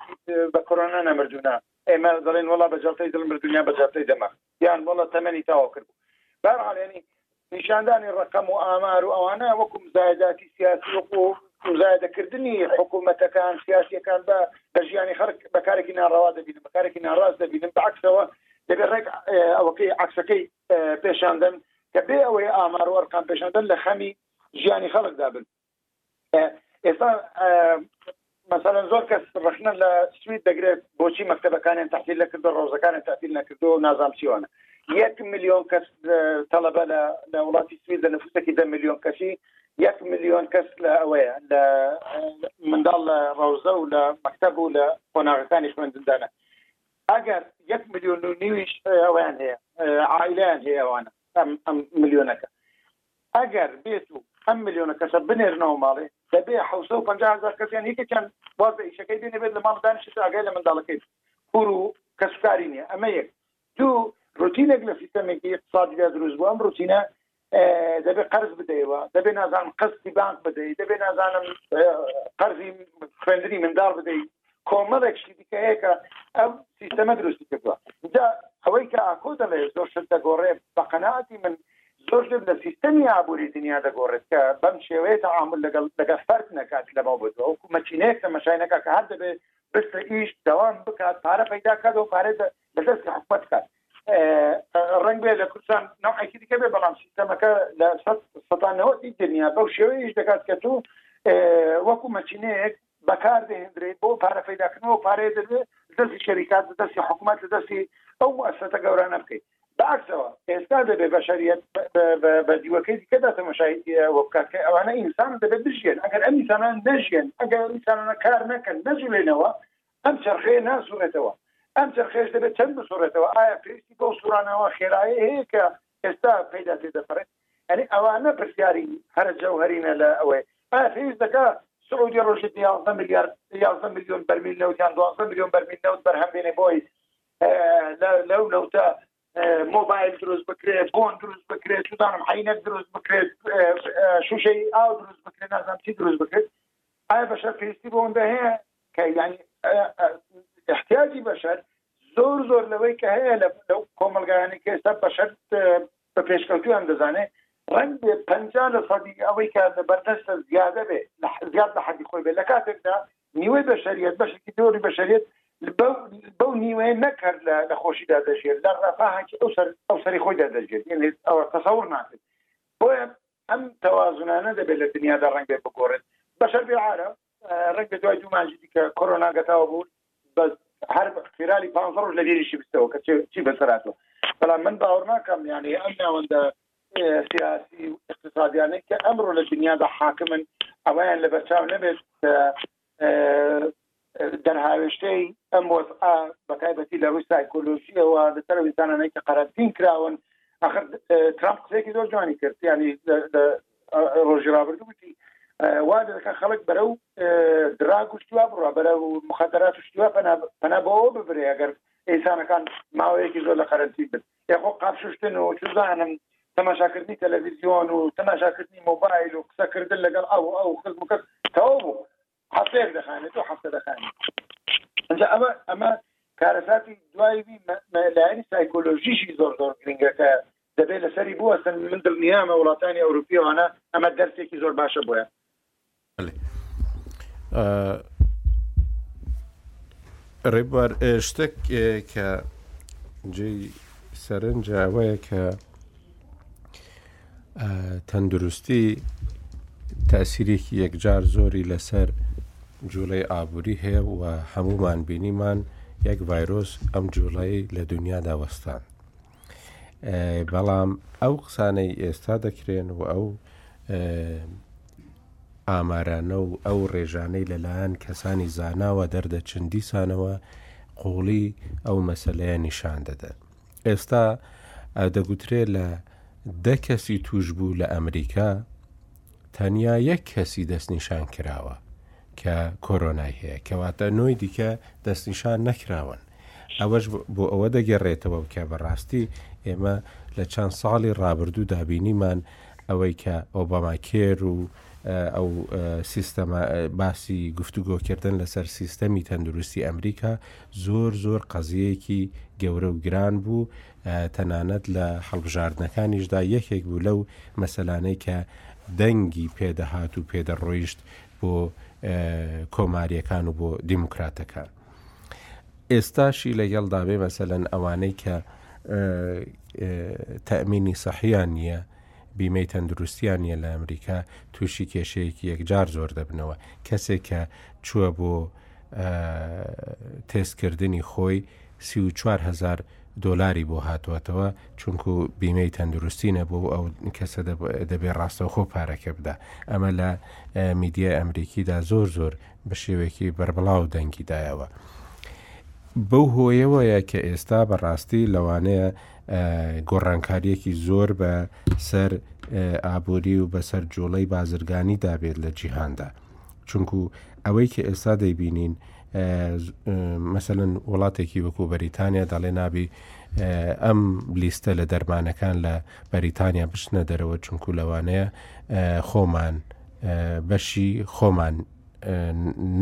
بە کۆرۆنا نەمردوونە ئێمە دەڵێن وەڵا بە جەڵتەی دڵ مردوون یان بە جەڵتەی دەماغ یان وەڵا تەمەنی تەواو کردبوو بە هەر حاڵ یانی نیشاندانی ڕەقەم و ئامار و ئەوانە وەکو مزایداتی سیاسی وەکو مزایدەکردنی حکوومەتەکان سیاسیەکان بە بە ژیانی خەڵک بەکارێکی ناڕەوا دەبینن بەکارێکی ناڕاز دەبینن بەعکسەوە دەبێ ڕێک ئەوەکەی عکسەکەی پێشاندن کە بێ ئەوەی ئامار و ئەرقام پێشاندن لە خەمی ژیانی خەڵکدا بن ئێستا مەسەلەن زۆر کەس ڕخنە لە سوید دەگرێت بۆچی مەکتتەبەکانیان تحتیل نەکردو ڕۆژەکانیان تحتیل نەکردو نازام چیوانە یەک میلیۆن کەس تەلەبە لە وڵاتی سوید لە نفوسێکی دە میلیۆن کەسی یەک میلیۆن کەس لە ئەوەیە لە منداڵ لە ڕەوزە و لە مەکتتەب و لە قۆناغەکانی خوێندندانە ئەگەر یەک میلیۆن و نیویش ئەویان هەیە عیلیان هەیە ئەوانە ئەم ملیۆنەکە ئەگەر بێت و ئەم ملیۆنە کەسە بنێرنەوە ماڵێ، دەبێ حەوت سەد و پەنجا هەزار کەس یان یەکێکیان واز لە ئیشەکەی بێنێ بێت لە ماڵ دانیشێت و ئاگای لە منداڵەکەی بێت پوور و کەسوکاری نییە، ئەمە یەک. دوو، ڕوتینێک لە سیستەمێکی ئیقتسادیدا دروست بووە، ئەم ڕوتینە دەبێ قەرز بدەیەوە، دەبێ نازانم قەستی بانک بدەی، دەبێ نازانم قەرزی خوێندنی منداڵ بدەی، کۆمەڵێک شتی دیکە هەیە کە ئەم سیستەمە دروستی کردووە جا ئەوەی کە ئاکۆ دەڵێ زۆر شت دەگۆڕێ بە قەناعەتی من زۆر شت لە سیستەمی ئابووری دنیا دەگۆڕێت کە بەم شێوەیە تەعامل لەگەڵ لەگەڵ فەرد نەکات لەمەو بۆ دووە وەکو مەکینەیەک تەماشای نەکات کە هەر دەبێت برسە ئیش دەوام بکات پارە پەیدا کات و پارە دە- لە دەستی حکومت کات ڕنگ بێ لە کوردستان نوعێکی دیکە بێ بەڵام سیستەمەکە لە سەد- سەدانەوەی دنیا بەو شێوەیەش دەکات کە تو وەکو مەکینەیەک بەکار دەهێندرێت بۆ پارە پەیداکردن ئەو پارەیە دەبێت لە دەستی شەریکات لە دەستی حکومەت لە دەستی ئەو موئەسسەتە گەورانە بکەیت بەعکسەوە ئێستا دەبێت بەشەریەت بە دیوەکەی دیکەدا تەمەشای ئەوە بکات کە ئەوانە ئینسان دەبێت بژیێن ئەگەر ئەم ئینسانە نەژیێن ئەگەر ئینسانانە کار نەکەن نەجولێنەوە ئەم چرخەیە ناسوڕێتەوە ئەم چرخێش دەبێت چەند بسوڕێتەوە ئایا پێویستی بەو سوڕانەوە خێرایە هەیە کە ئێستا پێدا تێدەپڕێت یانی ئەوانە پرسیاری هەرە جەوهەرینە لە ئەوەی ئایا پێویست دەکا سعودیە ڕۆژێک یازدە ملیار یازدە ملیۆن بەرمیل نەوت یان دوازدە ملیۆن بەرمیل نەوت بەرهەم بێنێ بۆی لەو نەوتە مۆبایل دروست بکرێت بۆن دروست بکرێت سودانم حینەت دروست بکرێت شوشەی ئاو دروست بکرێت نازانام چی دروست بکرێت ئایا بەشەر پێویستی بۆندە هەیە کە یعنی احتیاجی بەشەر زۆر زۆر لەوەی کە هەیە لە کۆمەلگایانی کە ئێستا بەشەر بە پێشکەوتوویان دەزانێت، ڕەنگبێت پەنجا لە سەدی ئەوەی کە لە بەردەستە زیادە بێت، زیاد لە حەدی خۆی بێت، لە کاتێکدا نیوەی بەشەریەت، بەشێکی زۆری بەشەریەت بەو نیوەیە نەک هەر لە خۆشیدا دەژێت، لە ڕەفاهێکی ئەو سەری خۆیدا دەژێت، یەعنی ئەوە تەسەور ناکرێت. بۆیە ئەم تەوازنانە دەبێت لە دنیادا ڕەنگبێت بگۆڕێت. بەشەر بێ عارە، ڕێک لە دوای دوو مانجی دیکە کۆرۆنا گەتاوە بوو بەس هەر خێرالی پ ڕۆژ لە لێریشی بستەوە کە چی بەسەراتەوە بەڵام من باوەڕ ناکەم یانێ ئەم ناوەندە سیاسی و اقتصادیانەی کە ئەمڕۆ لە دنیادا حاکمن ئەویان لە بەرچاو نەبێت دەرهاوێشتەی ئەم وەزعا بەتایبەتی لە ڕووی سایکۆلۆژیەوە لە سەر ویزانانەی کە قەرەنتین کراون ئەخر ترامپ قسێکی زۆر جوانی کرد ینی ڕۆژی ڕابردوو گوتی وا دەکە خەڵک بەرە و دراگ و شتوا بڕە بەرە و مخدرات و شتوا پەنا بەەوە ببرێ ئەگەر ئینسانەکان ماوەیەکی زۆر لە قەرەنسی بن یاخۆ قاپشتن و چزانم تەماشاکردنی تەلەڤزیۆن و تەماشاکردنی مۆبایل و قسەکردن لەگەڵ ئەو ئەو خزم کەس تەو بوو هەفتەیەک دەخانێت دوو هەفتە دەخانێت ئەجا ئەمە ئەمە کارەساتی دوای لایەنی سایکۆلۆژیشی زۆر زۆر گرنگەکە دەبێت لەسەری بوەستن من دڵنیامە وڵاتانی ئەوروپیەوانە ئەمە دەرسێکی زۆر باشە بۆیان ڕێبوار شتێک کە جێی سەرنجاوەیە کە تەندروستی تەئسیرێکی یەکجار زۆری لەسەر جوڵەی ئابووری هەیە و هەمومان بینیمان یەک ڤایرۆس ئەم جوڵەی لە دنیادا وەستان بەڵام ئەو قسانەی ئێستا دەکرێن و ئەو ئامارانە و ئەو ڕێژانەی لەلایەن کەسانی زاناوە دەردەچندی سانەوە قوڵی ئەو مەسلەیە نیشان دەدەن ئێستا دەگوترێ لە دە کەسی توشبوو لە ئەمریکا تەنیا یەک کەسی دەستنیشان کراوە کە کۆرۆنای هەیە کەواتە نۆی دیکە دەستنیشان نەکراون ئەوەش بۆ ئەوە دەگەڕێتەوە کە بەڕاستی ئێمە لە چەند ساڵی ڕابردوو دابینیمان ئەوەی کە ئۆباما کێر و ئەو سیستەمە باسی گفتوگۆکردن لەسەر سیستەمی تەندروستی ئەمریکا زۆر زۆر قەزیەیەکی گەورە و گران بوو تەنانەت لە هەڵبژاردنەکانیشدا یەکێک بوو لەو مەسەلانەی کە دەنگی پێدەهات و پێدەڕۆیشت بۆ کۆماریەکان و بۆ دیموکراتەکان ئێستاشی لەگەڵ دابێ مەسەلەن ئەوانەی کە تەمینی سەحیان نییە بیمەی تەندروستیان نیە لە ئەمریکا تووشی کێشەیەکی یەکجار زۆر دەبنەوە کەسێک کە چووە بۆ تێست کردنی خۆی سی و چوار هەزار دۆلاری بۆ هاتووەتەوە چونکو بیمەی تەندروستی نەبوو ئەو کەسە دەبێ ڕاستەوخۆ پارەکە بدا ئەمە لە میدیای ئەمریکیدا زۆر زۆر بە شێوەیەکی بەربڵاو دەنگی دایەوە. بەو هۆیەوەیە کە ئێستا بەڕاستی لەوانەیە گۆڕانکاریەکی زۆر بە سەر ئابووری و بەسەر جوڵەی بازرگانی دابێت لە جیهاندا. چونکو ئەوەی کە ئێستا دەیبینین مەسەن وڵاتێکی وەکو بەریتانیا دەڵێ نابی ئەم لیستە لە دەرمانەکان لە بەریتانیا بشنە دەرەوە چونکو لەوانەیە خۆمان بەشی خۆمان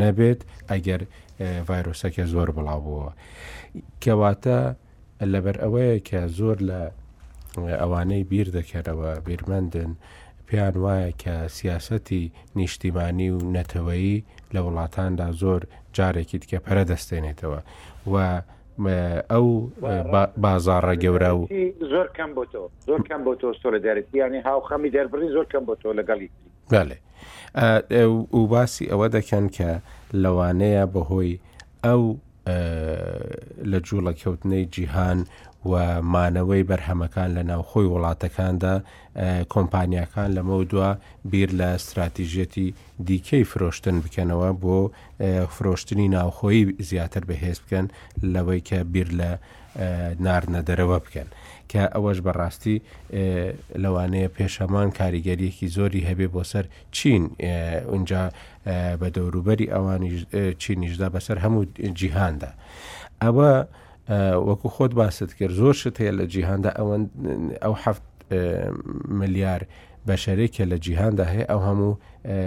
نەبێت ئەگەر ڤایرۆسەکە زۆر بڵاوبووەوە کەواتە لەبەر ئەوەیە کە زۆر لە ئەوانەی بیر دەکەنەوە بیرمەندن پێیان وایە کە سیاسەتی نیشتیمانی و نەتەوەیی لە وڵاتاندا زۆر جارێکی دیکە پەرە دەستێنێتەوە و ئەو بازاڕە گەورە و زۆر کەم بۆ تۆ زۆر کەم بۆ تۆ سۆلدارەتیانی هاوخەمی دەربڕی زۆر کەم بۆ تۆ لەگەڵی تری بەلێ و باسی ئەوە دەکەن کە لەوانەیە بەهۆی ئەو لە جوڵە کەوتنەی جیهان و مانەوەی بەرهەمەکان لە ناوخۆی وڵاتەکاندا کۆمپانیاکان لەمە دووە بیر لە استراتیژەتی دیکەی فرۆشتن بکەنەوە بۆ فرۆشتنی ناوخۆی زیاتر بەهێز بکەن لەوەی کە بیر لە ناردنە دەرەوە بکەن کە ئەوەش بە ڕاستی لەوانەیە پێشەمان کاریگەریەکی زۆری هەبێ بۆ سەر چین اونجا بە دەوروبەری ئەوانی چینیشدا بەسەر هەموو جیهاندا ئەوە وەکو خۆت باست کرد زۆر شت هەیە لە جیهاندا ئەوەن ئەو هەفت ملیار بەشەرێکە لە جیهاندا هەیە ئەو هەموو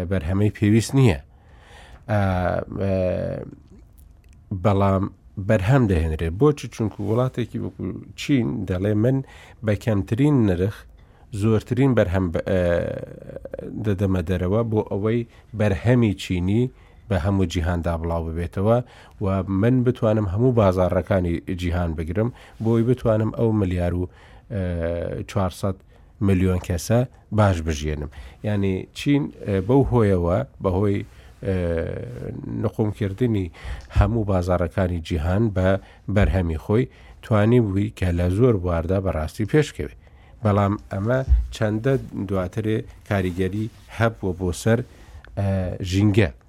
بەرهەمەی پێویست نییە بەڵام بەرهەم دەهێنرێت بۆچی چونکو وڵاتێکی وەکو چین دەڵێ من بە کەمترین نرخ زۆرترین بەرهەم دەدەمە دەرەوە بۆ ئەوەی بەرهەمی چینی بە هەموو جیهاندا بڵاو ببێتەوە و من بتوانم هەموو بازارڕەکانی جیهان بگرم بۆی بتوانم ئەو ملیار و 400 ملیۆن کەسە باش بژیێنم ینی چین بەو هۆیەوە بەهۆی نقومکردنی هەموو بازارەکانی جیهان بە بەرهەمی خۆی توانی بووی کە لە زۆر بواردا بەڕاستی پێشکەوێت بەڵام ئەمە چەندە دواترێ کاریگەری هەبووە بۆ سەر ژینگە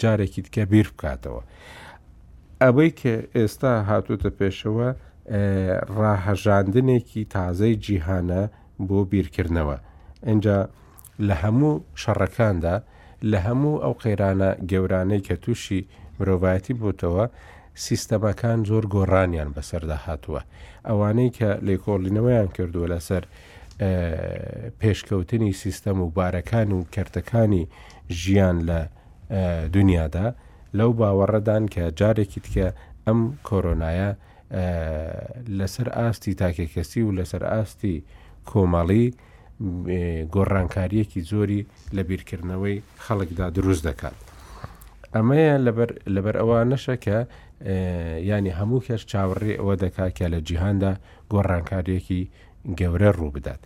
جارێکی دیکە بیر بکاتەوە. ئەوەی کە ئێستا هاتوتە پێشەوە ڕاهەژاندنێکی تازەی جیهانە بۆ بیرکردنەوە. ئینجا لە هەموو شەڕەکاندا لە هەموو ئەو قەیرانە گەورانەی کە تووشی مرۆڤایەتی بووتەوە سیستەمەکان زۆر گۆڕانیان بەسەردا هاتووە ئەوانەی کە لێکۆڵینەوەیان کردووە لەسەر پێشکەوتنی سیستەم و بارەکان و کەرتەکانی ژیان لە دونیادا لەو باوەڕەدان کە جارێکی دیکە ئەم کۆرۆنایە لەسەر ئاستی تاکێکەسی و لەسەر ئاستی کۆمەڵی گۆڕانکاریەکی زۆری لە بیرکردنەوەی خەڵکدا دروست دەکات. ئەمەیە لەبەر ئەوە نەشە کە ینی هەموو کەش چاوەڕێ ئەوە دەکات کە لە جیهاندا گۆڕانکاریەکی گەورە ڕوو بدات.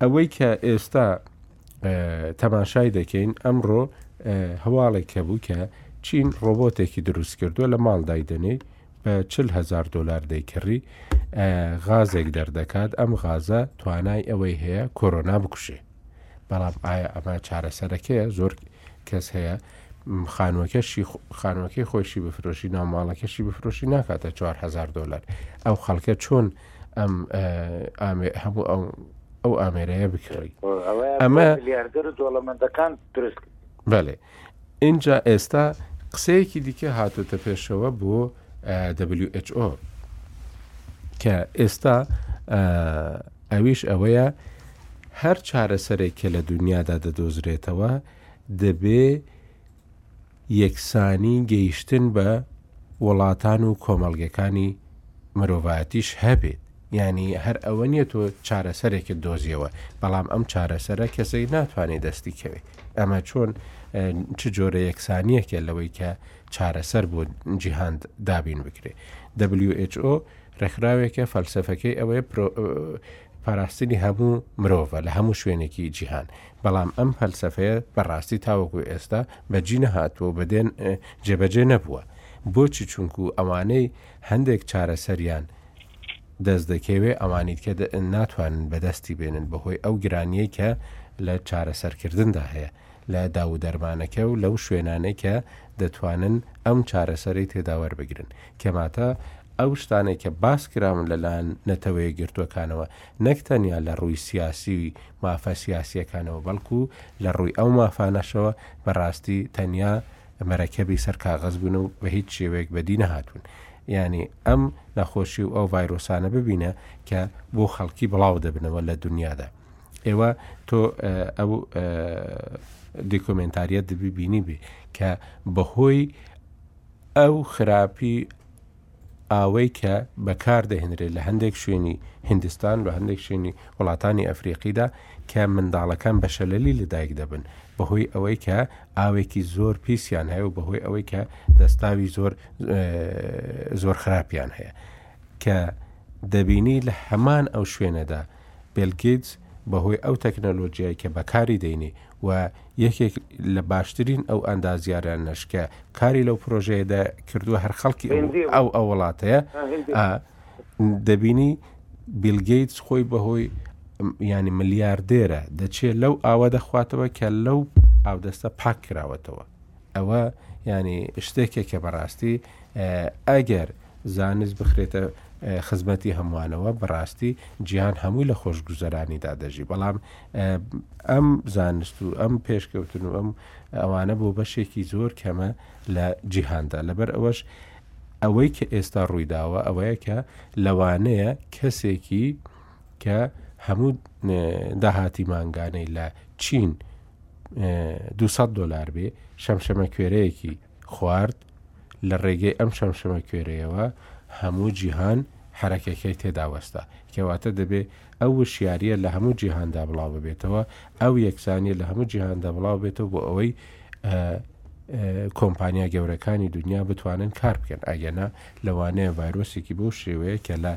ئەوەی کە ئێستا تەماشای دەکەین ئەمڕۆ هەواڵێک هەبوو کە چین ڕۆبۆتێکی دروست کردووە لە ماڵ دایدەنێ بە چل هزار دلار دەیکڕی غازێک دەردەکات ئەم غازە توانای ئەوەی هەیە کۆرۆنا بکوشێ بەڵام ئایا ئەمە چارەسەرەکەیە زۆر کەس هەیە خانوەکەشی خانوەکەی خۆشی بفرۆشی ناوماڵەکەشی بفرۆشی ناکاتە 4هزار دلار ئەو خەڵکە چۆن ئەم هەموو ئەو ئەو ئامێرەیە بکڕی ئەمە لیارگەر و دۆڵەمەندەکان درست بەێ اینجا ئێستا قسەیەکی دیکە هاتوتە پێشەوە بۆ WHO کە ئێستا ئەویش ئەوەیە هەر چارەسەرێک کە لە دنیادا دەدۆزرێتەوە دەبێ یەکسانی گەیشتن بە وڵاتان و کۆمەڵگەکانی مرۆڤایەتیش هەبێت، یانی هەر ئەوە نیە تۆ چارەسەرێکت دۆزیەوە، بەڵام ئەم چارەسەرە کەسێک ناتوانێت دەستی کەوێت، ئەمە چۆن چ جۆرە یەکسانیەکە لەوەی کە چارەسەر بۆ جیهان دابین بکرێت. who ڕێکخراوێکە فەلسەفەکەی ئەوەیە پاراستنی هەموو مرۆڤە لە هەموو شوێنێکی جیهان، بەڵام ئەم فەلسەفەیە بە ڕاستی تاوەکو ئێستا بە جی نەهاتووە و بە دێن جێبەجێ نەبووە. بۆچی؟ چونکو ئەوانەی هەندێک چارەسەریان دەست دەکێوێ ئەوانی دیکە ناتوانن بە دەستی بێنن بە هۆی ئەو گرانییەی کە لە چارەسەر کردندا هەیە لە داوو دەرمانەکە و لەو شوێنانەی کە دەتوانن ئەم چارەسەرەی تێدا وەربگرن کە ماتە ئەو شتانەی کە باس کراون لە لایەن نەتەوەیەکگرتووەکانەوە نەک تەنیا لە ڕووی سیاسی و مافە سیاسییەکانەوە بەڵکو لە ڕووی ئەو مافانەشەوە بە ڕاستی تەنیا مەرەکەبی سەر کاغەز بوون و بە هیچ شێوەیەک بەدی نەهاتوون. یانی ئەم نەخۆشی و ئەو ڤایرۆسانە ببینە کە بۆ خەڵکی بڵاو دەبنەوە لە دنیادا. ئێوە تۆ ئەو دیکۆمێنتاریە دبی بینی بێ کە بەهۆی ئەو خراپی ئاوەی کە بەکار دەهێنرێت لە هەندێک شوێنی هندستان و هەندێک شوێنی وڵاتانی ئەفریقیدا کە منداڵەکان بە شەلەلی لەدایک دەبن بەهۆی ئەوەی کە ئاوێکی زۆر پیسیان هەیە و بەهۆی ئەوەی کە دەستاوی زۆر زۆر خراپیان هەیە کە دەبینی لە هەمان ئەو شوێنەدا بیل گیتس بەهۆی ئەو تەکنەلۆجیای کە بەکاری دەینێ و یەکێک لە باشترین ئەو ئەندازیارانەش کە کاری لەو پرۆژەیەدا کردووە هەر خەڵکی ئەو ئەو وڵاتەیە دەبینی بیل گیتس خۆی بەهۆی ینی ملیاردێرە دەچێت لەو ئاوە دەخواتەوە کە لەو ئاودەستە پاک کراوەتەوە ئەوە ینی شتێکێک کە بەڕاستی ئەگەر زانست بخرێتە خزمەتی هەمووانەوە بەڕاستی جیهان هەمووی لە خۆشگوزەرانیدا دەژی بەڵام ئەم زانست و ئەم پێشکەوتن و ئەم ئەوانە بۆ بەشێکی زۆر کەمە لە جیهاندا لەبەر ئەوەش ئەوەی کە ئێستا ڕوویداوە ئەوەیە کە لەوانەیە کەسێکی کە هەموو داهاتی مانگانەی لە چین 200 دلار بێ شەمشەمە کوێرەیەکی خوارد، لە ڕێگەی ئەم شەمشەمەکوێرەیەوە هەموو جیهان حەرەکەکەی تێدا وەستا، کەواتە دەبێ ئەو وشیارییە لە هەموو جیهاندا بڵاوببێتەوە، ئەو یەکسانییە لە هەموو جیهاندا بڵاوببێتەوە بۆ ئەوەی کۆمپانیا گەورەکانی دونیا بتوانن کار بکەن، ئەگەنا لەوانەیە ڤایرۆسێکی بەو شێوەیە کە لە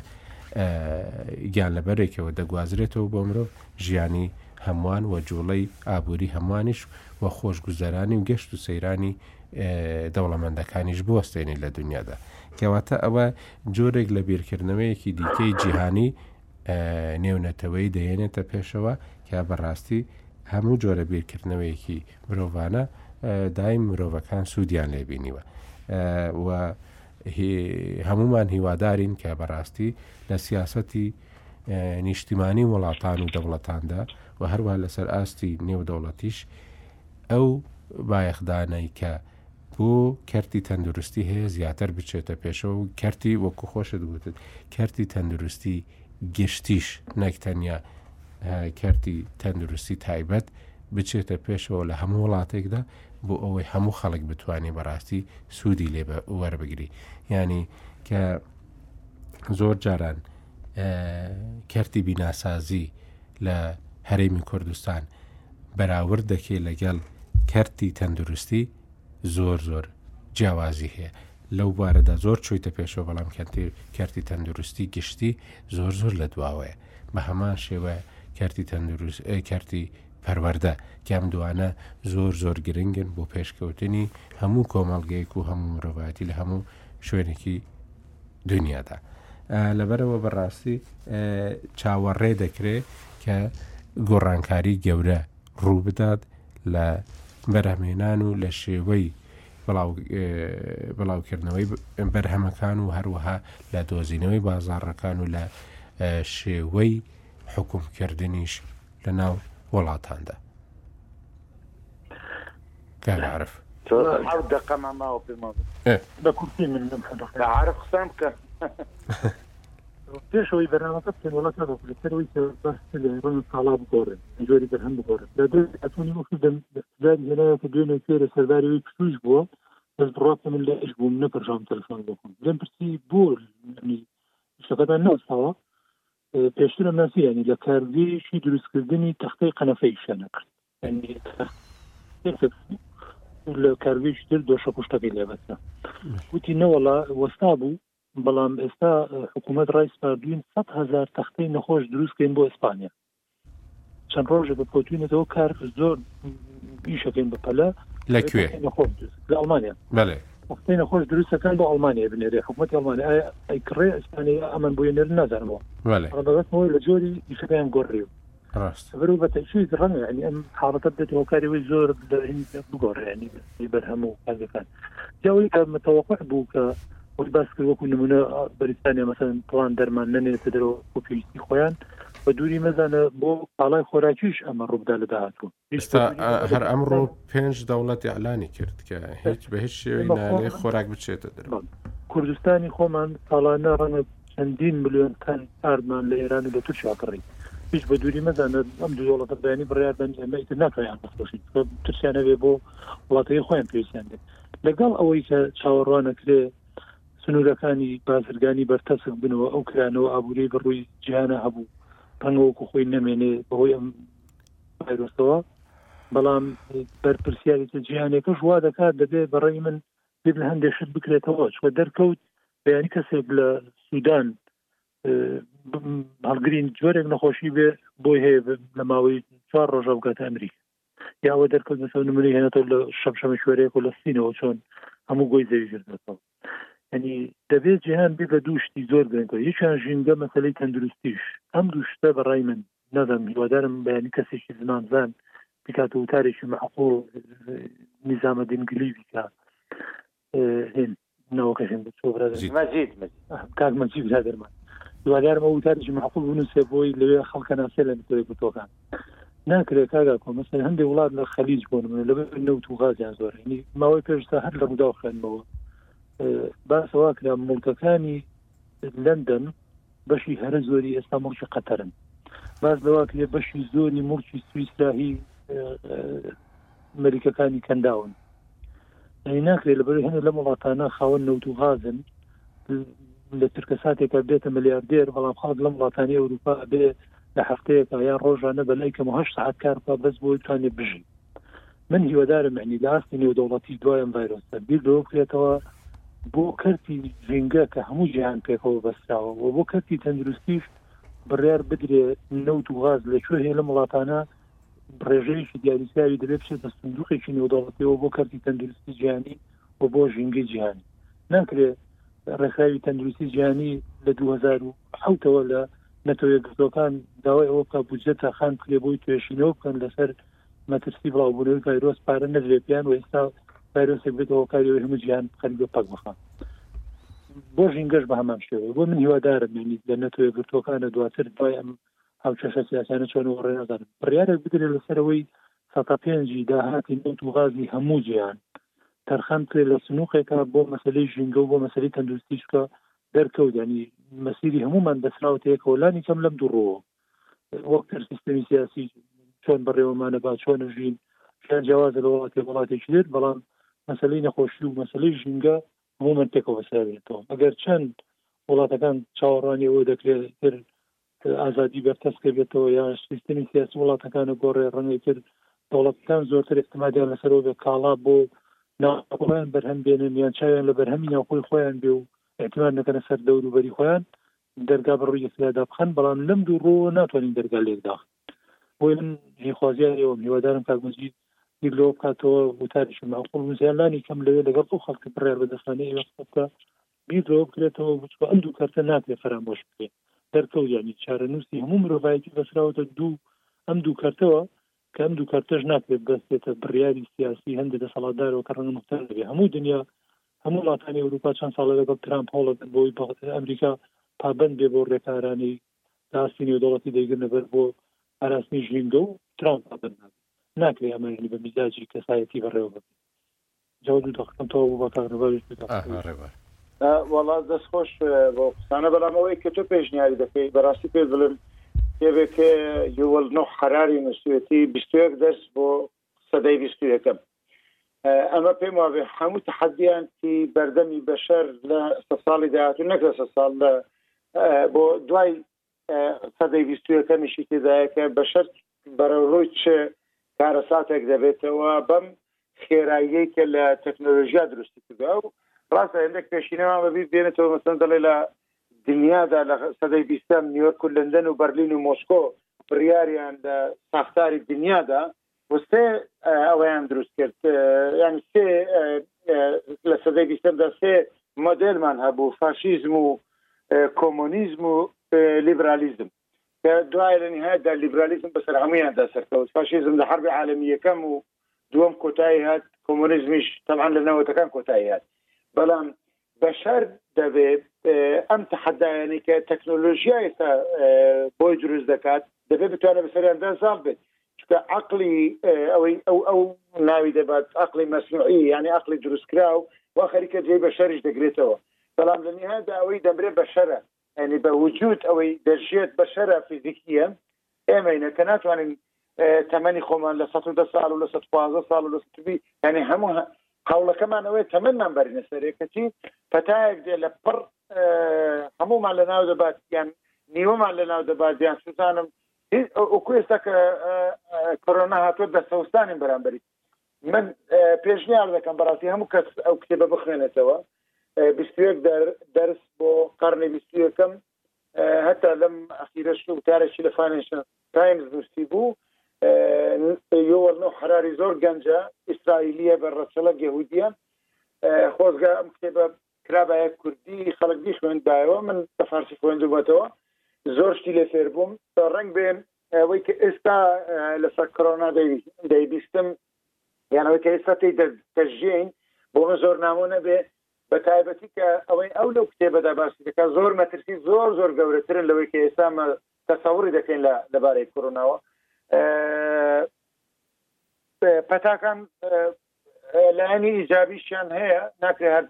گیانلەبەرێکەوە دەگوازرێتەوە بۆ مرۆڤ، ژیانی هەموان و جوڵەی ئابوری هەموانیش و خۆشگوزەرانی و گەشت و سەیرانی دەوڵەمەندەکانیش بوەستێنی لە دونیادا. کەواتە ئەوە جۆرێک لە بیرکردنەوەیەکی دیکەی جیهانی نێونەتەوەیی دەهێنێتە پێشەوە کە بەڕاستی هەموو جۆرە بیرکردنەوەیەکی مرۆڤانە دایم مرۆڤەکان سودیان لێبینیوە و هی هەموومان هیوادارین کە بەڕاستی لە سیاسەتی نیشتیمانی وڵاتان و دەوڵەتاندا و هەروە لەسەر ئاستی نێودەوڵەتیش ئەو بایەخدانەی کە بۆ کەرتی تەندروستی هەیە زیاتر بچێتە پێشەوە و کەرتی وەکو خۆشت گوتت کەرتی تەندروستی گشتیش نەک تەنیا کەرتی تەندروستی تایبەت بچێتە پێشەوە لە هەموو وڵاتێکدا بۆ ئەوەی هەموو خەڵک بتانی بەڕاستی سوودی لێ وەربگری ینی کە زۆر جاران کەرتی بیناسازی لە هەرێمی کوردستان بەراورد دەکەی لەگەڵ کەرتی تەندروستی زۆر زۆر جیاوازی هەیە لەو بارەدا زۆر چویتە پێشەوە بەڵام کەنتی کەرتی تەندروستی گشتی زۆر زۆر لە دواوەیە بە هەمان شێوە کەرتی تەندروست کەرتی پەروەەردە کام دوانە زۆر زۆر گرنگن بۆ پێشکەوتنی هەموو کۆمەڵگەیەک و هەموو مرۆڤایەتی لە هەموو شوێنێکی دنیادا لەبەرەوە بەڕاستی چاوەڕێ دەکرێت کە گۆڕانکاری گەورە ڕووبدات لە بەرهەمهێنان و لە شێوەی بڵاوکردنەوەی بەرهەمەکان و هەروەها لە دۆزینەوەی بازارڕەکان و لە شێوەی حکومکردنیش لە ناو وڵاتاندا کارعرف دقەمان ماوە پێ بە کورتی من عرف قسان بکە پێش ئەوەی بەرنامەکە بکەن وڵات نەبە پرسەر ئەوی کە بەس لەڕن ساڵا بگۆڕێت جۆری بەرهەم بگۆڕێت لە دوێ ئەتونی وەخت دەم دەستداری هێنایە کە دوێنێ کوێرە سەرداریەوەی پشوش بووە بەس بڕات من لە ئیش بووم نەپەرژام تەلفۆن بکەم لەم پرسی بۆ شەکەتان ناساوە پێشتر ئەم ناسی ینی لە کارگەیەکی دروستکردنی تەختەی قەنەفەی شانە کرد لە کارگەیشتر دۆشە پشتەکەی لێبەسە وتی نەوەڵا وەستا بوو بەڵام ئێستا حکوومەت ڕایسپاردووین سەد هزار تەختەی نەخۆش دروستکەین بۆ ئیسپانیا چەند ڕۆژێک بە کۆتوینەتەوە کار زۆر بیشەکەین بەپەلە لەکوێ نەخۆش لە ئەڵمانیا بەێ تەختەی نەخۆش دروستەکان بۆ ئەڵمانیا بنێرێ حکوومەت ئەڵمانیا ئەیکڕێ ئیسپانیا ئەمەن بۆی نەر نازانەوە بەڵێ بەبەتەوە لە جۆری ئیشەکەیان گۆڕی و ڕاستە بەرو بە تەشویق ڕەنگە یعنی ئەم حاڵەتە بدێت هۆکاری وی زۆر دارین بگۆڕێ ینی بەستی بەر هەموو کارگەکان جاوەی کە متەوەقع بوو کە وەک باس کرد وەکو نمونە بەریتانیا مەسەن پلان دەرمان نەنێتە دەرەوە بۆ پێویستی خۆیان بە دووری مەزانە بۆ کاڵای خۆراکیش ئەمە ڕووبدا لە داهاتوو ئێستا هەر ئەمڕۆ پێنج دەوڵەت ئەعلانی کرد کە هیچ بە هیچ شێوەی نالێ خۆراک بچێتە دەر کوردستانی خۆمان ساڵانە ڕەنە چەندین ملیۆن تەن ئاردمان لە ئێران و لە تورکیا کڕی هیچ بە دووری مەزانە ئەم دوو دەوڵەتە بەیانی بڕیار بەن ئێمەی تر ناتوانیان بفرۆشین ترسیان هەبێ بۆ وڵاتەکەی خۆیان پێویستیان بێت لەگەڵ ئەوەی کە چاوەڕوانەکرێ سنوورەکانی بازرگانی بەرتەسک بنەوە ئەو کرانەوە ئابووری بڕووی جیانە هەبوو ڕەنگەوەکو خۆی نەمێنێ بەهۆی ئەم ڤایرۆسەوە بەڵام بەرپرسیارێتە جیانێکەش وا دەکات دەبێ بەڕێی من بیر لە هەندێک شت بکرێتەوە چوە دەرکەوت بەیانی کەسێک لە سوودان هەڵگرین جۆرێک نەخۆشی بێ بۆی هەیە لە ماوەی چوار ڕۆژە بگاتە ئەمریک یاوە دەرکەوت بەسەر نمونی هێنێتەوە لە شەمشەمە شوێرەیەک و لە سینەوە چۆن هەموو گۆی زەوی گردێتەوە یعنی دەبێت جیهان بێ بە دوو شتی زۆر گرنگەوە یەکیان ژینگە مەسلەی تەندروستیش ئەم دوو شتە بە ڕای من نەدەم هیوادارم بەیانی کەسێکی زمانزان بکات و وتارێکی معقول نظامە دینگلی بکە هێن ناوەکە هێن بچۆ برادر مەجید مەجید. ئه، کاک مەجید برادرمان هیوادارم ئەو وتارێکی معقول بنووسێ بۆی لەوێ خەڵکە ناسێ لە نتەوەی گوتۆکان ناکرێت کاگا کۆ مەسەر هەندێک وڵات لە خەلیج بۆن منە لە نەوت و غازیان زۆر هەنی ماوەی پێشتا هەر لە ڕووداو خوێنمەوە باسەوا کرا مڵکەکانی لەندەن بەشی هەرە زۆری ئێستا مڵکی قەتەرن باز لەوا کرێ بەشی زۆری مڵکی سویسراهی مەریکەکانی کەنداون ئەی ناکرێت لە بەری هەنێ لە وڵاتانە خاوەن نەوت و غازن لە ترکە ساتێکە بێتە ملیاردێر بەڵام خاڵ لەم وڵاتانی ئەوروپا بێ لە هەفتەیەکا یان ڕۆژانە بە لای کەمو هەشت سەعات کار بکا بەس بۆی بتوانێ بژی من هیوادارم یانی لە ئاستی نێودەوڵەتی دوای ئەم ڤایرۆسە بیر لەوە بکرێتەوە بۆ کەرتی ژینگە کە هەموو جیهان پێکەوە بەستراوە و بۆ کەرتی تەندروستیش بڕیار بدرێ نەوت و غاز لە کوێ هەیە لەم وڵاتانە ڕێژەیەکی دیاریکراوی دەبێ بچێت بە سندوقێکی نێودەوڵەتیەوە بۆ کەرتی تەندروستی جیهانی و بۆ ژینگەی جیهانی ناکرێ ڕێکخراوی تەندروستی جیهانی لە 2010ەوە لە نەتەوە یەکگرتووەکان داوای ئەوە بکە بودجە تاخان کرێ بۆی توێشینەوە بکەن لەسەر مەترسی بڵاوبوونەوەی ڤایرۆس پارە نەدرێ پێیان و ئێستا ڤایرۆسێک بێت هۆکاریەوەی هەموو جیان خەری بە پەک بخە بۆ ژینگەش بە هەمان شێوە بۆ من هیوادارم یعنی لە نەتەوە یەکگرتووەکانە دواتر دوای ئەم ئەو چەشە سیاسانە چۆن وڕێ نازانم بڕیارێک بدرێ لەسەرەوەی سەتا پێنجی داهاتی نوت و غازی هەموو جیان تەرخان کرێ لە سنووقێکە بۆ مەسلەی ژینگە و بۆ مەسلی تەندروستی چکە دەرکەوت یانی مەسیری هەمومان بەسراوتەیەکەوە لانی کەم لەم دوو ڕۆوە وەک تر سیستمی سیاسی چۆن بەڕێوەمانە با چۆن ژین ژیان جیاوازە لە وڵاتی وڵاتێکی دێت بەڵام مەسلەی نەخۆشی و مەسلەی ژینگە هەموو من تێکەوە بەسراوێتەوە ئەگەر چەند وڵاتەکان چاوەڕوانی ئەوە دەکرێت تر ئازادی بەرتەسکە بێتەوە یا سیستمی سیاسی وڵاتەکانە گۆڕێ ڕەنگی تر دەوڵەتەکان زۆرتر احتمادیان لەسەرەوە بێ کاڵا بۆ ناوخۆیان بەرهەم بێنن یان چاویان لە بەرهەمی ناوخۆی خۆیان بێ و احتمان نەکەنە سەر دەور و بەری خۆیان دەرگا بە ڕووی یەکدادا بخەن بەڵام لەم دوو ڕۆ ناتوانین دەرگا لێکدا بۆی من هیخوازیان ئێوە هیوادارم کاگوزی دیلۆ بکاتەوە وتاریش ماقول وزیانانی کەم لەوێ لەگەڵ ئەو خەڵکە بڕێ بەدەستانەیە بکە بیر لەوە بکرێتەوە وتوە ئەم دوو کەرتە ناکرێ فەرامۆش بکرێ دەرکەوت یانی چارەنووسی هەموو مرۆڤایەتی بەسراوەتە دوو ئەم دوو کەرتەوە کە ئەم دوو کەرتەش ناکرێت بەستێتە بڕیاری سیاسی هەندێک دەسەڵاتدارەوە کە ڕەنگە مختار دەبێ هەموو دنیا هەموو وڵاتانی ئەوروپا چەند ساڵە لەگەڵ ترامپ هەوڵەکەن بۆی بەغت ئەمریکا پابند بێ بۆ ڕێکارانی لاستی نێودەوڵەتی دەیگرنە بەر بۆ ئاراستنی ژینگە و ترامپ پابند ناکرێ ئەمەنی بە میزاجی کەسایەتی بەڕێوە ببێت جەواد و دەقەکەم تەواو بوو با کاک ڕێباریش بێتە ئەها قسەی. ڕێبار. وەڵا دەست خۆش بەو قسانە بەڵام ئەوەی کە تۆ پێشنیاری دەکەی بەڕاستی پێت بڵێم کتێبێک یووڵ نۆح حەراری نووسویەتی بیست و یەک دەرس بۆ سەدەی بیست و یەکەم ئەمە پێم وابێ هەموو تەحەدیان تی بەردەمی بەشەر لە سەد ساڵی داهاتوو نەک لە سەد ساڵ لە بۆ دوای سەدەی بیست و یەکەمیشی تێدایە کە بەشەر بەرەوڕووی چ کارەساتێک دەبێتەوە بەم خێراییەی کە لە تەکنۆلۆژیا دروستی کردوە و ڕاستە هێندێک پێشینەوە بەبی بێنێتەوە مەسەن دەڵێ لە دنیادا لە سەدەی بیستەم نیوەرک و لندن و بەرلین و مۆسکۆ بڕیاریان لە ساختاری دنیادا و سێ ئەوەیان دروست کرد یعنی سێ لە سەدەی بیستەمدا سێ مۆدێلمان هەبوو فاشیزم و کۆمۆنیزم و لیبرالیزم کە دوای لە نهایتدا لیبرالیزم بەسەر هەمویاندا سەرکەوت فاشیزم لە حربی عالمی یەکەم و دووەم کۆتایی هات کۆمۆنیزمیش تەمان لە نەوەتەکان کۆتایی هات بەڵام بەشەر دەبێت ئەم تەحەدایانەی کە تەکنۆلۆژیا ئێستا بۆی دروست دەکات دەبێت بتوانێت بەسەریاندا زاڵ بێت چکە عقلی ئەوەی ئەو ئەو ناوی دەبات عقلی مەسنوعی یعنی عقلی دروستکراو وا خەریکە جێی بەشەریش دەگرێتەوە بەڵام لە نهایدا ئەوەی دەمرێت بەشەرە یانی بە وجود ئەوەی دەژیێت بەشەرە فیزیکیە ئێمەینە کە ناتوانین تەمەنی خۆمان لە سە دە ساڵ و لە سە پازە ساڵ و لە سبی یعنی هەموو هەوڵەکەمانەوەی تەمەمان بەرینە سەرێ کەچی پەتایەک دێ لە پڕ هەمومان لە ناو دەبات یان نیوەمان لە ناو دەبات یان سوزانم ئەوکو ئێستا کە کۆرۆنا هاتووە دەستەوستانی بەرامبەری من پێشنیار دەکەم بەڕاستی هەموو کەس ئەو کتێبە بخوێنێتەوە بیستێک دەرس بۆ قەرنی بیستەکەم هەتا لەم ئەخیرەش وتارێکی لە فانشن تایمز نووسی بوو یۆوەڵنە حراری زۆر گەنجە ئیسرائیلیە بە ڕەچەڵە گەهودیە خۆزگە ئەم کتێبە کرابایە کوردی خەڵک بیخوێندبایەوە من بە فارسی خوێندوبەتەوە زۆر شتی لێ فێر بووم ڕنگ بێن ئەوەی کە ئێستا لەسەر کۆرۆنا دەیبیستم یانەوەی کە ئێستا تی دەژین بۆ من زۆر نامۆ نەبێ بە تایبەتی کە ئەوەی ئەو لەو کتێبەدا باسی دەکات زۆر مەترسی زۆر زۆر گەورەترن لەوەی کە ئێستا تەسەوری دەکەین لە لەبارەی کۆرۆناوە پەتاکان لایەنی ئیجابیشیان هەیە ناکرێ هەر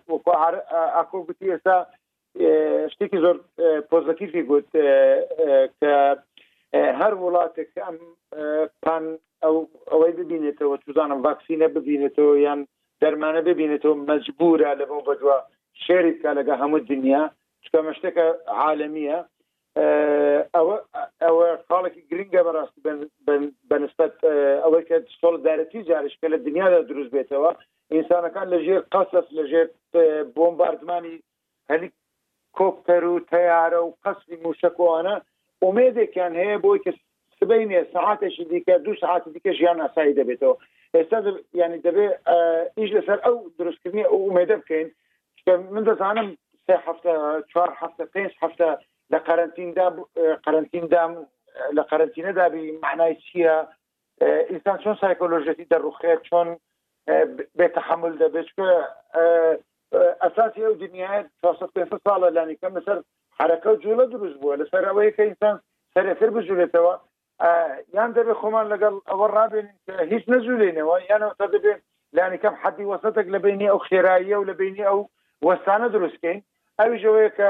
ئاکۆ گوتی ئێستا شتێکی زۆر پۆزەتیفی گوت کە هەر وڵاتێک ئەم پان ئەو ئەوەی ببینێتەوە توزانم ڤاکسینە ببینێتەوە یان دەرمانە ببینێتەوە مەجبورە لە بۆ بەدووە شێری بکە لەگە هەموو دنیا چکەمە شتێکە عاالمیە ئەوە ئەوە خاڵێکی گرنگە بەڕاستی بەنسبەت ئەوەی کە سۆڵ دارەتی جارشکە لە دنیادا دروست بێتەوە ئینسانەکان لە ژێر قەسەس لە ژێر بۆمباردمانی هەلی کۆپتەر و تەیارە و قەسفی مووشەک و ئەوانە ئومێدێکیان هەیە بۆی کە سبینێ سەعاتێکی دیکە دوو سەعاتی دیکە ژیان ئاسایی دەبێتەوە ئێستا ینی دەبێ ئیش لەسەر ئەو دروستکردنی ئەو ئومێدە بکەین من دەزانم سێ هەفتە چوار هەفتە پێنج هەفتە لە قەرنتیندا قەرنتیندام لە قەرنتینەدابی معنای چییە ئینسان چۆن سایکۆلۆژێتی دەڕوخێت چۆن بێتەحمل دەبێت چکە ئەساسی ئەو دنیاە 500 ساڵە لانی کەم لەسەر حرەکە و جوڵە دروست بووە لەسەر ئەوەیە کە ئینسان سەرەتر بجولێتەوە یان دەبێت خۆمان لەگەڵ ئەوە ڕابێن هیچ نەجولێنەوە یانەوە تا دەبێت لانی کەم حەدی وەسەتێک لە بینی ئەو خێراییە و لە بینی ئەو وەستانە دروستکەین ئەویشەوەیە کە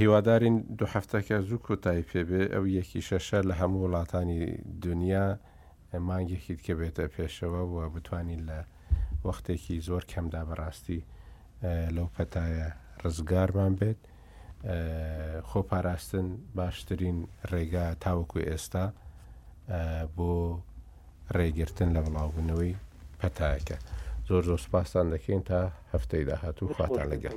هیوادارین دوو هەفتەکە زوو کۆتایی پێ بێ، ئەو یەکی شەشە لە هەموو وڵاتانی دونیا مانگێکی دیکە بێتە پێشەوە و بتوانین لە وەختێکی زۆر کەمدا بەڕاستی لەو پەتایە ڕزگارمان بێت. خۆپاراستن باشترین ڕێگا تاوەکو ئێستا بۆ ڕێگرتن لە بڵاوبونەوەی پەتایەکە زۆر زۆر سپاستان دەکەین تا هەفتەی داهاتوو خواتان لەگەڵ.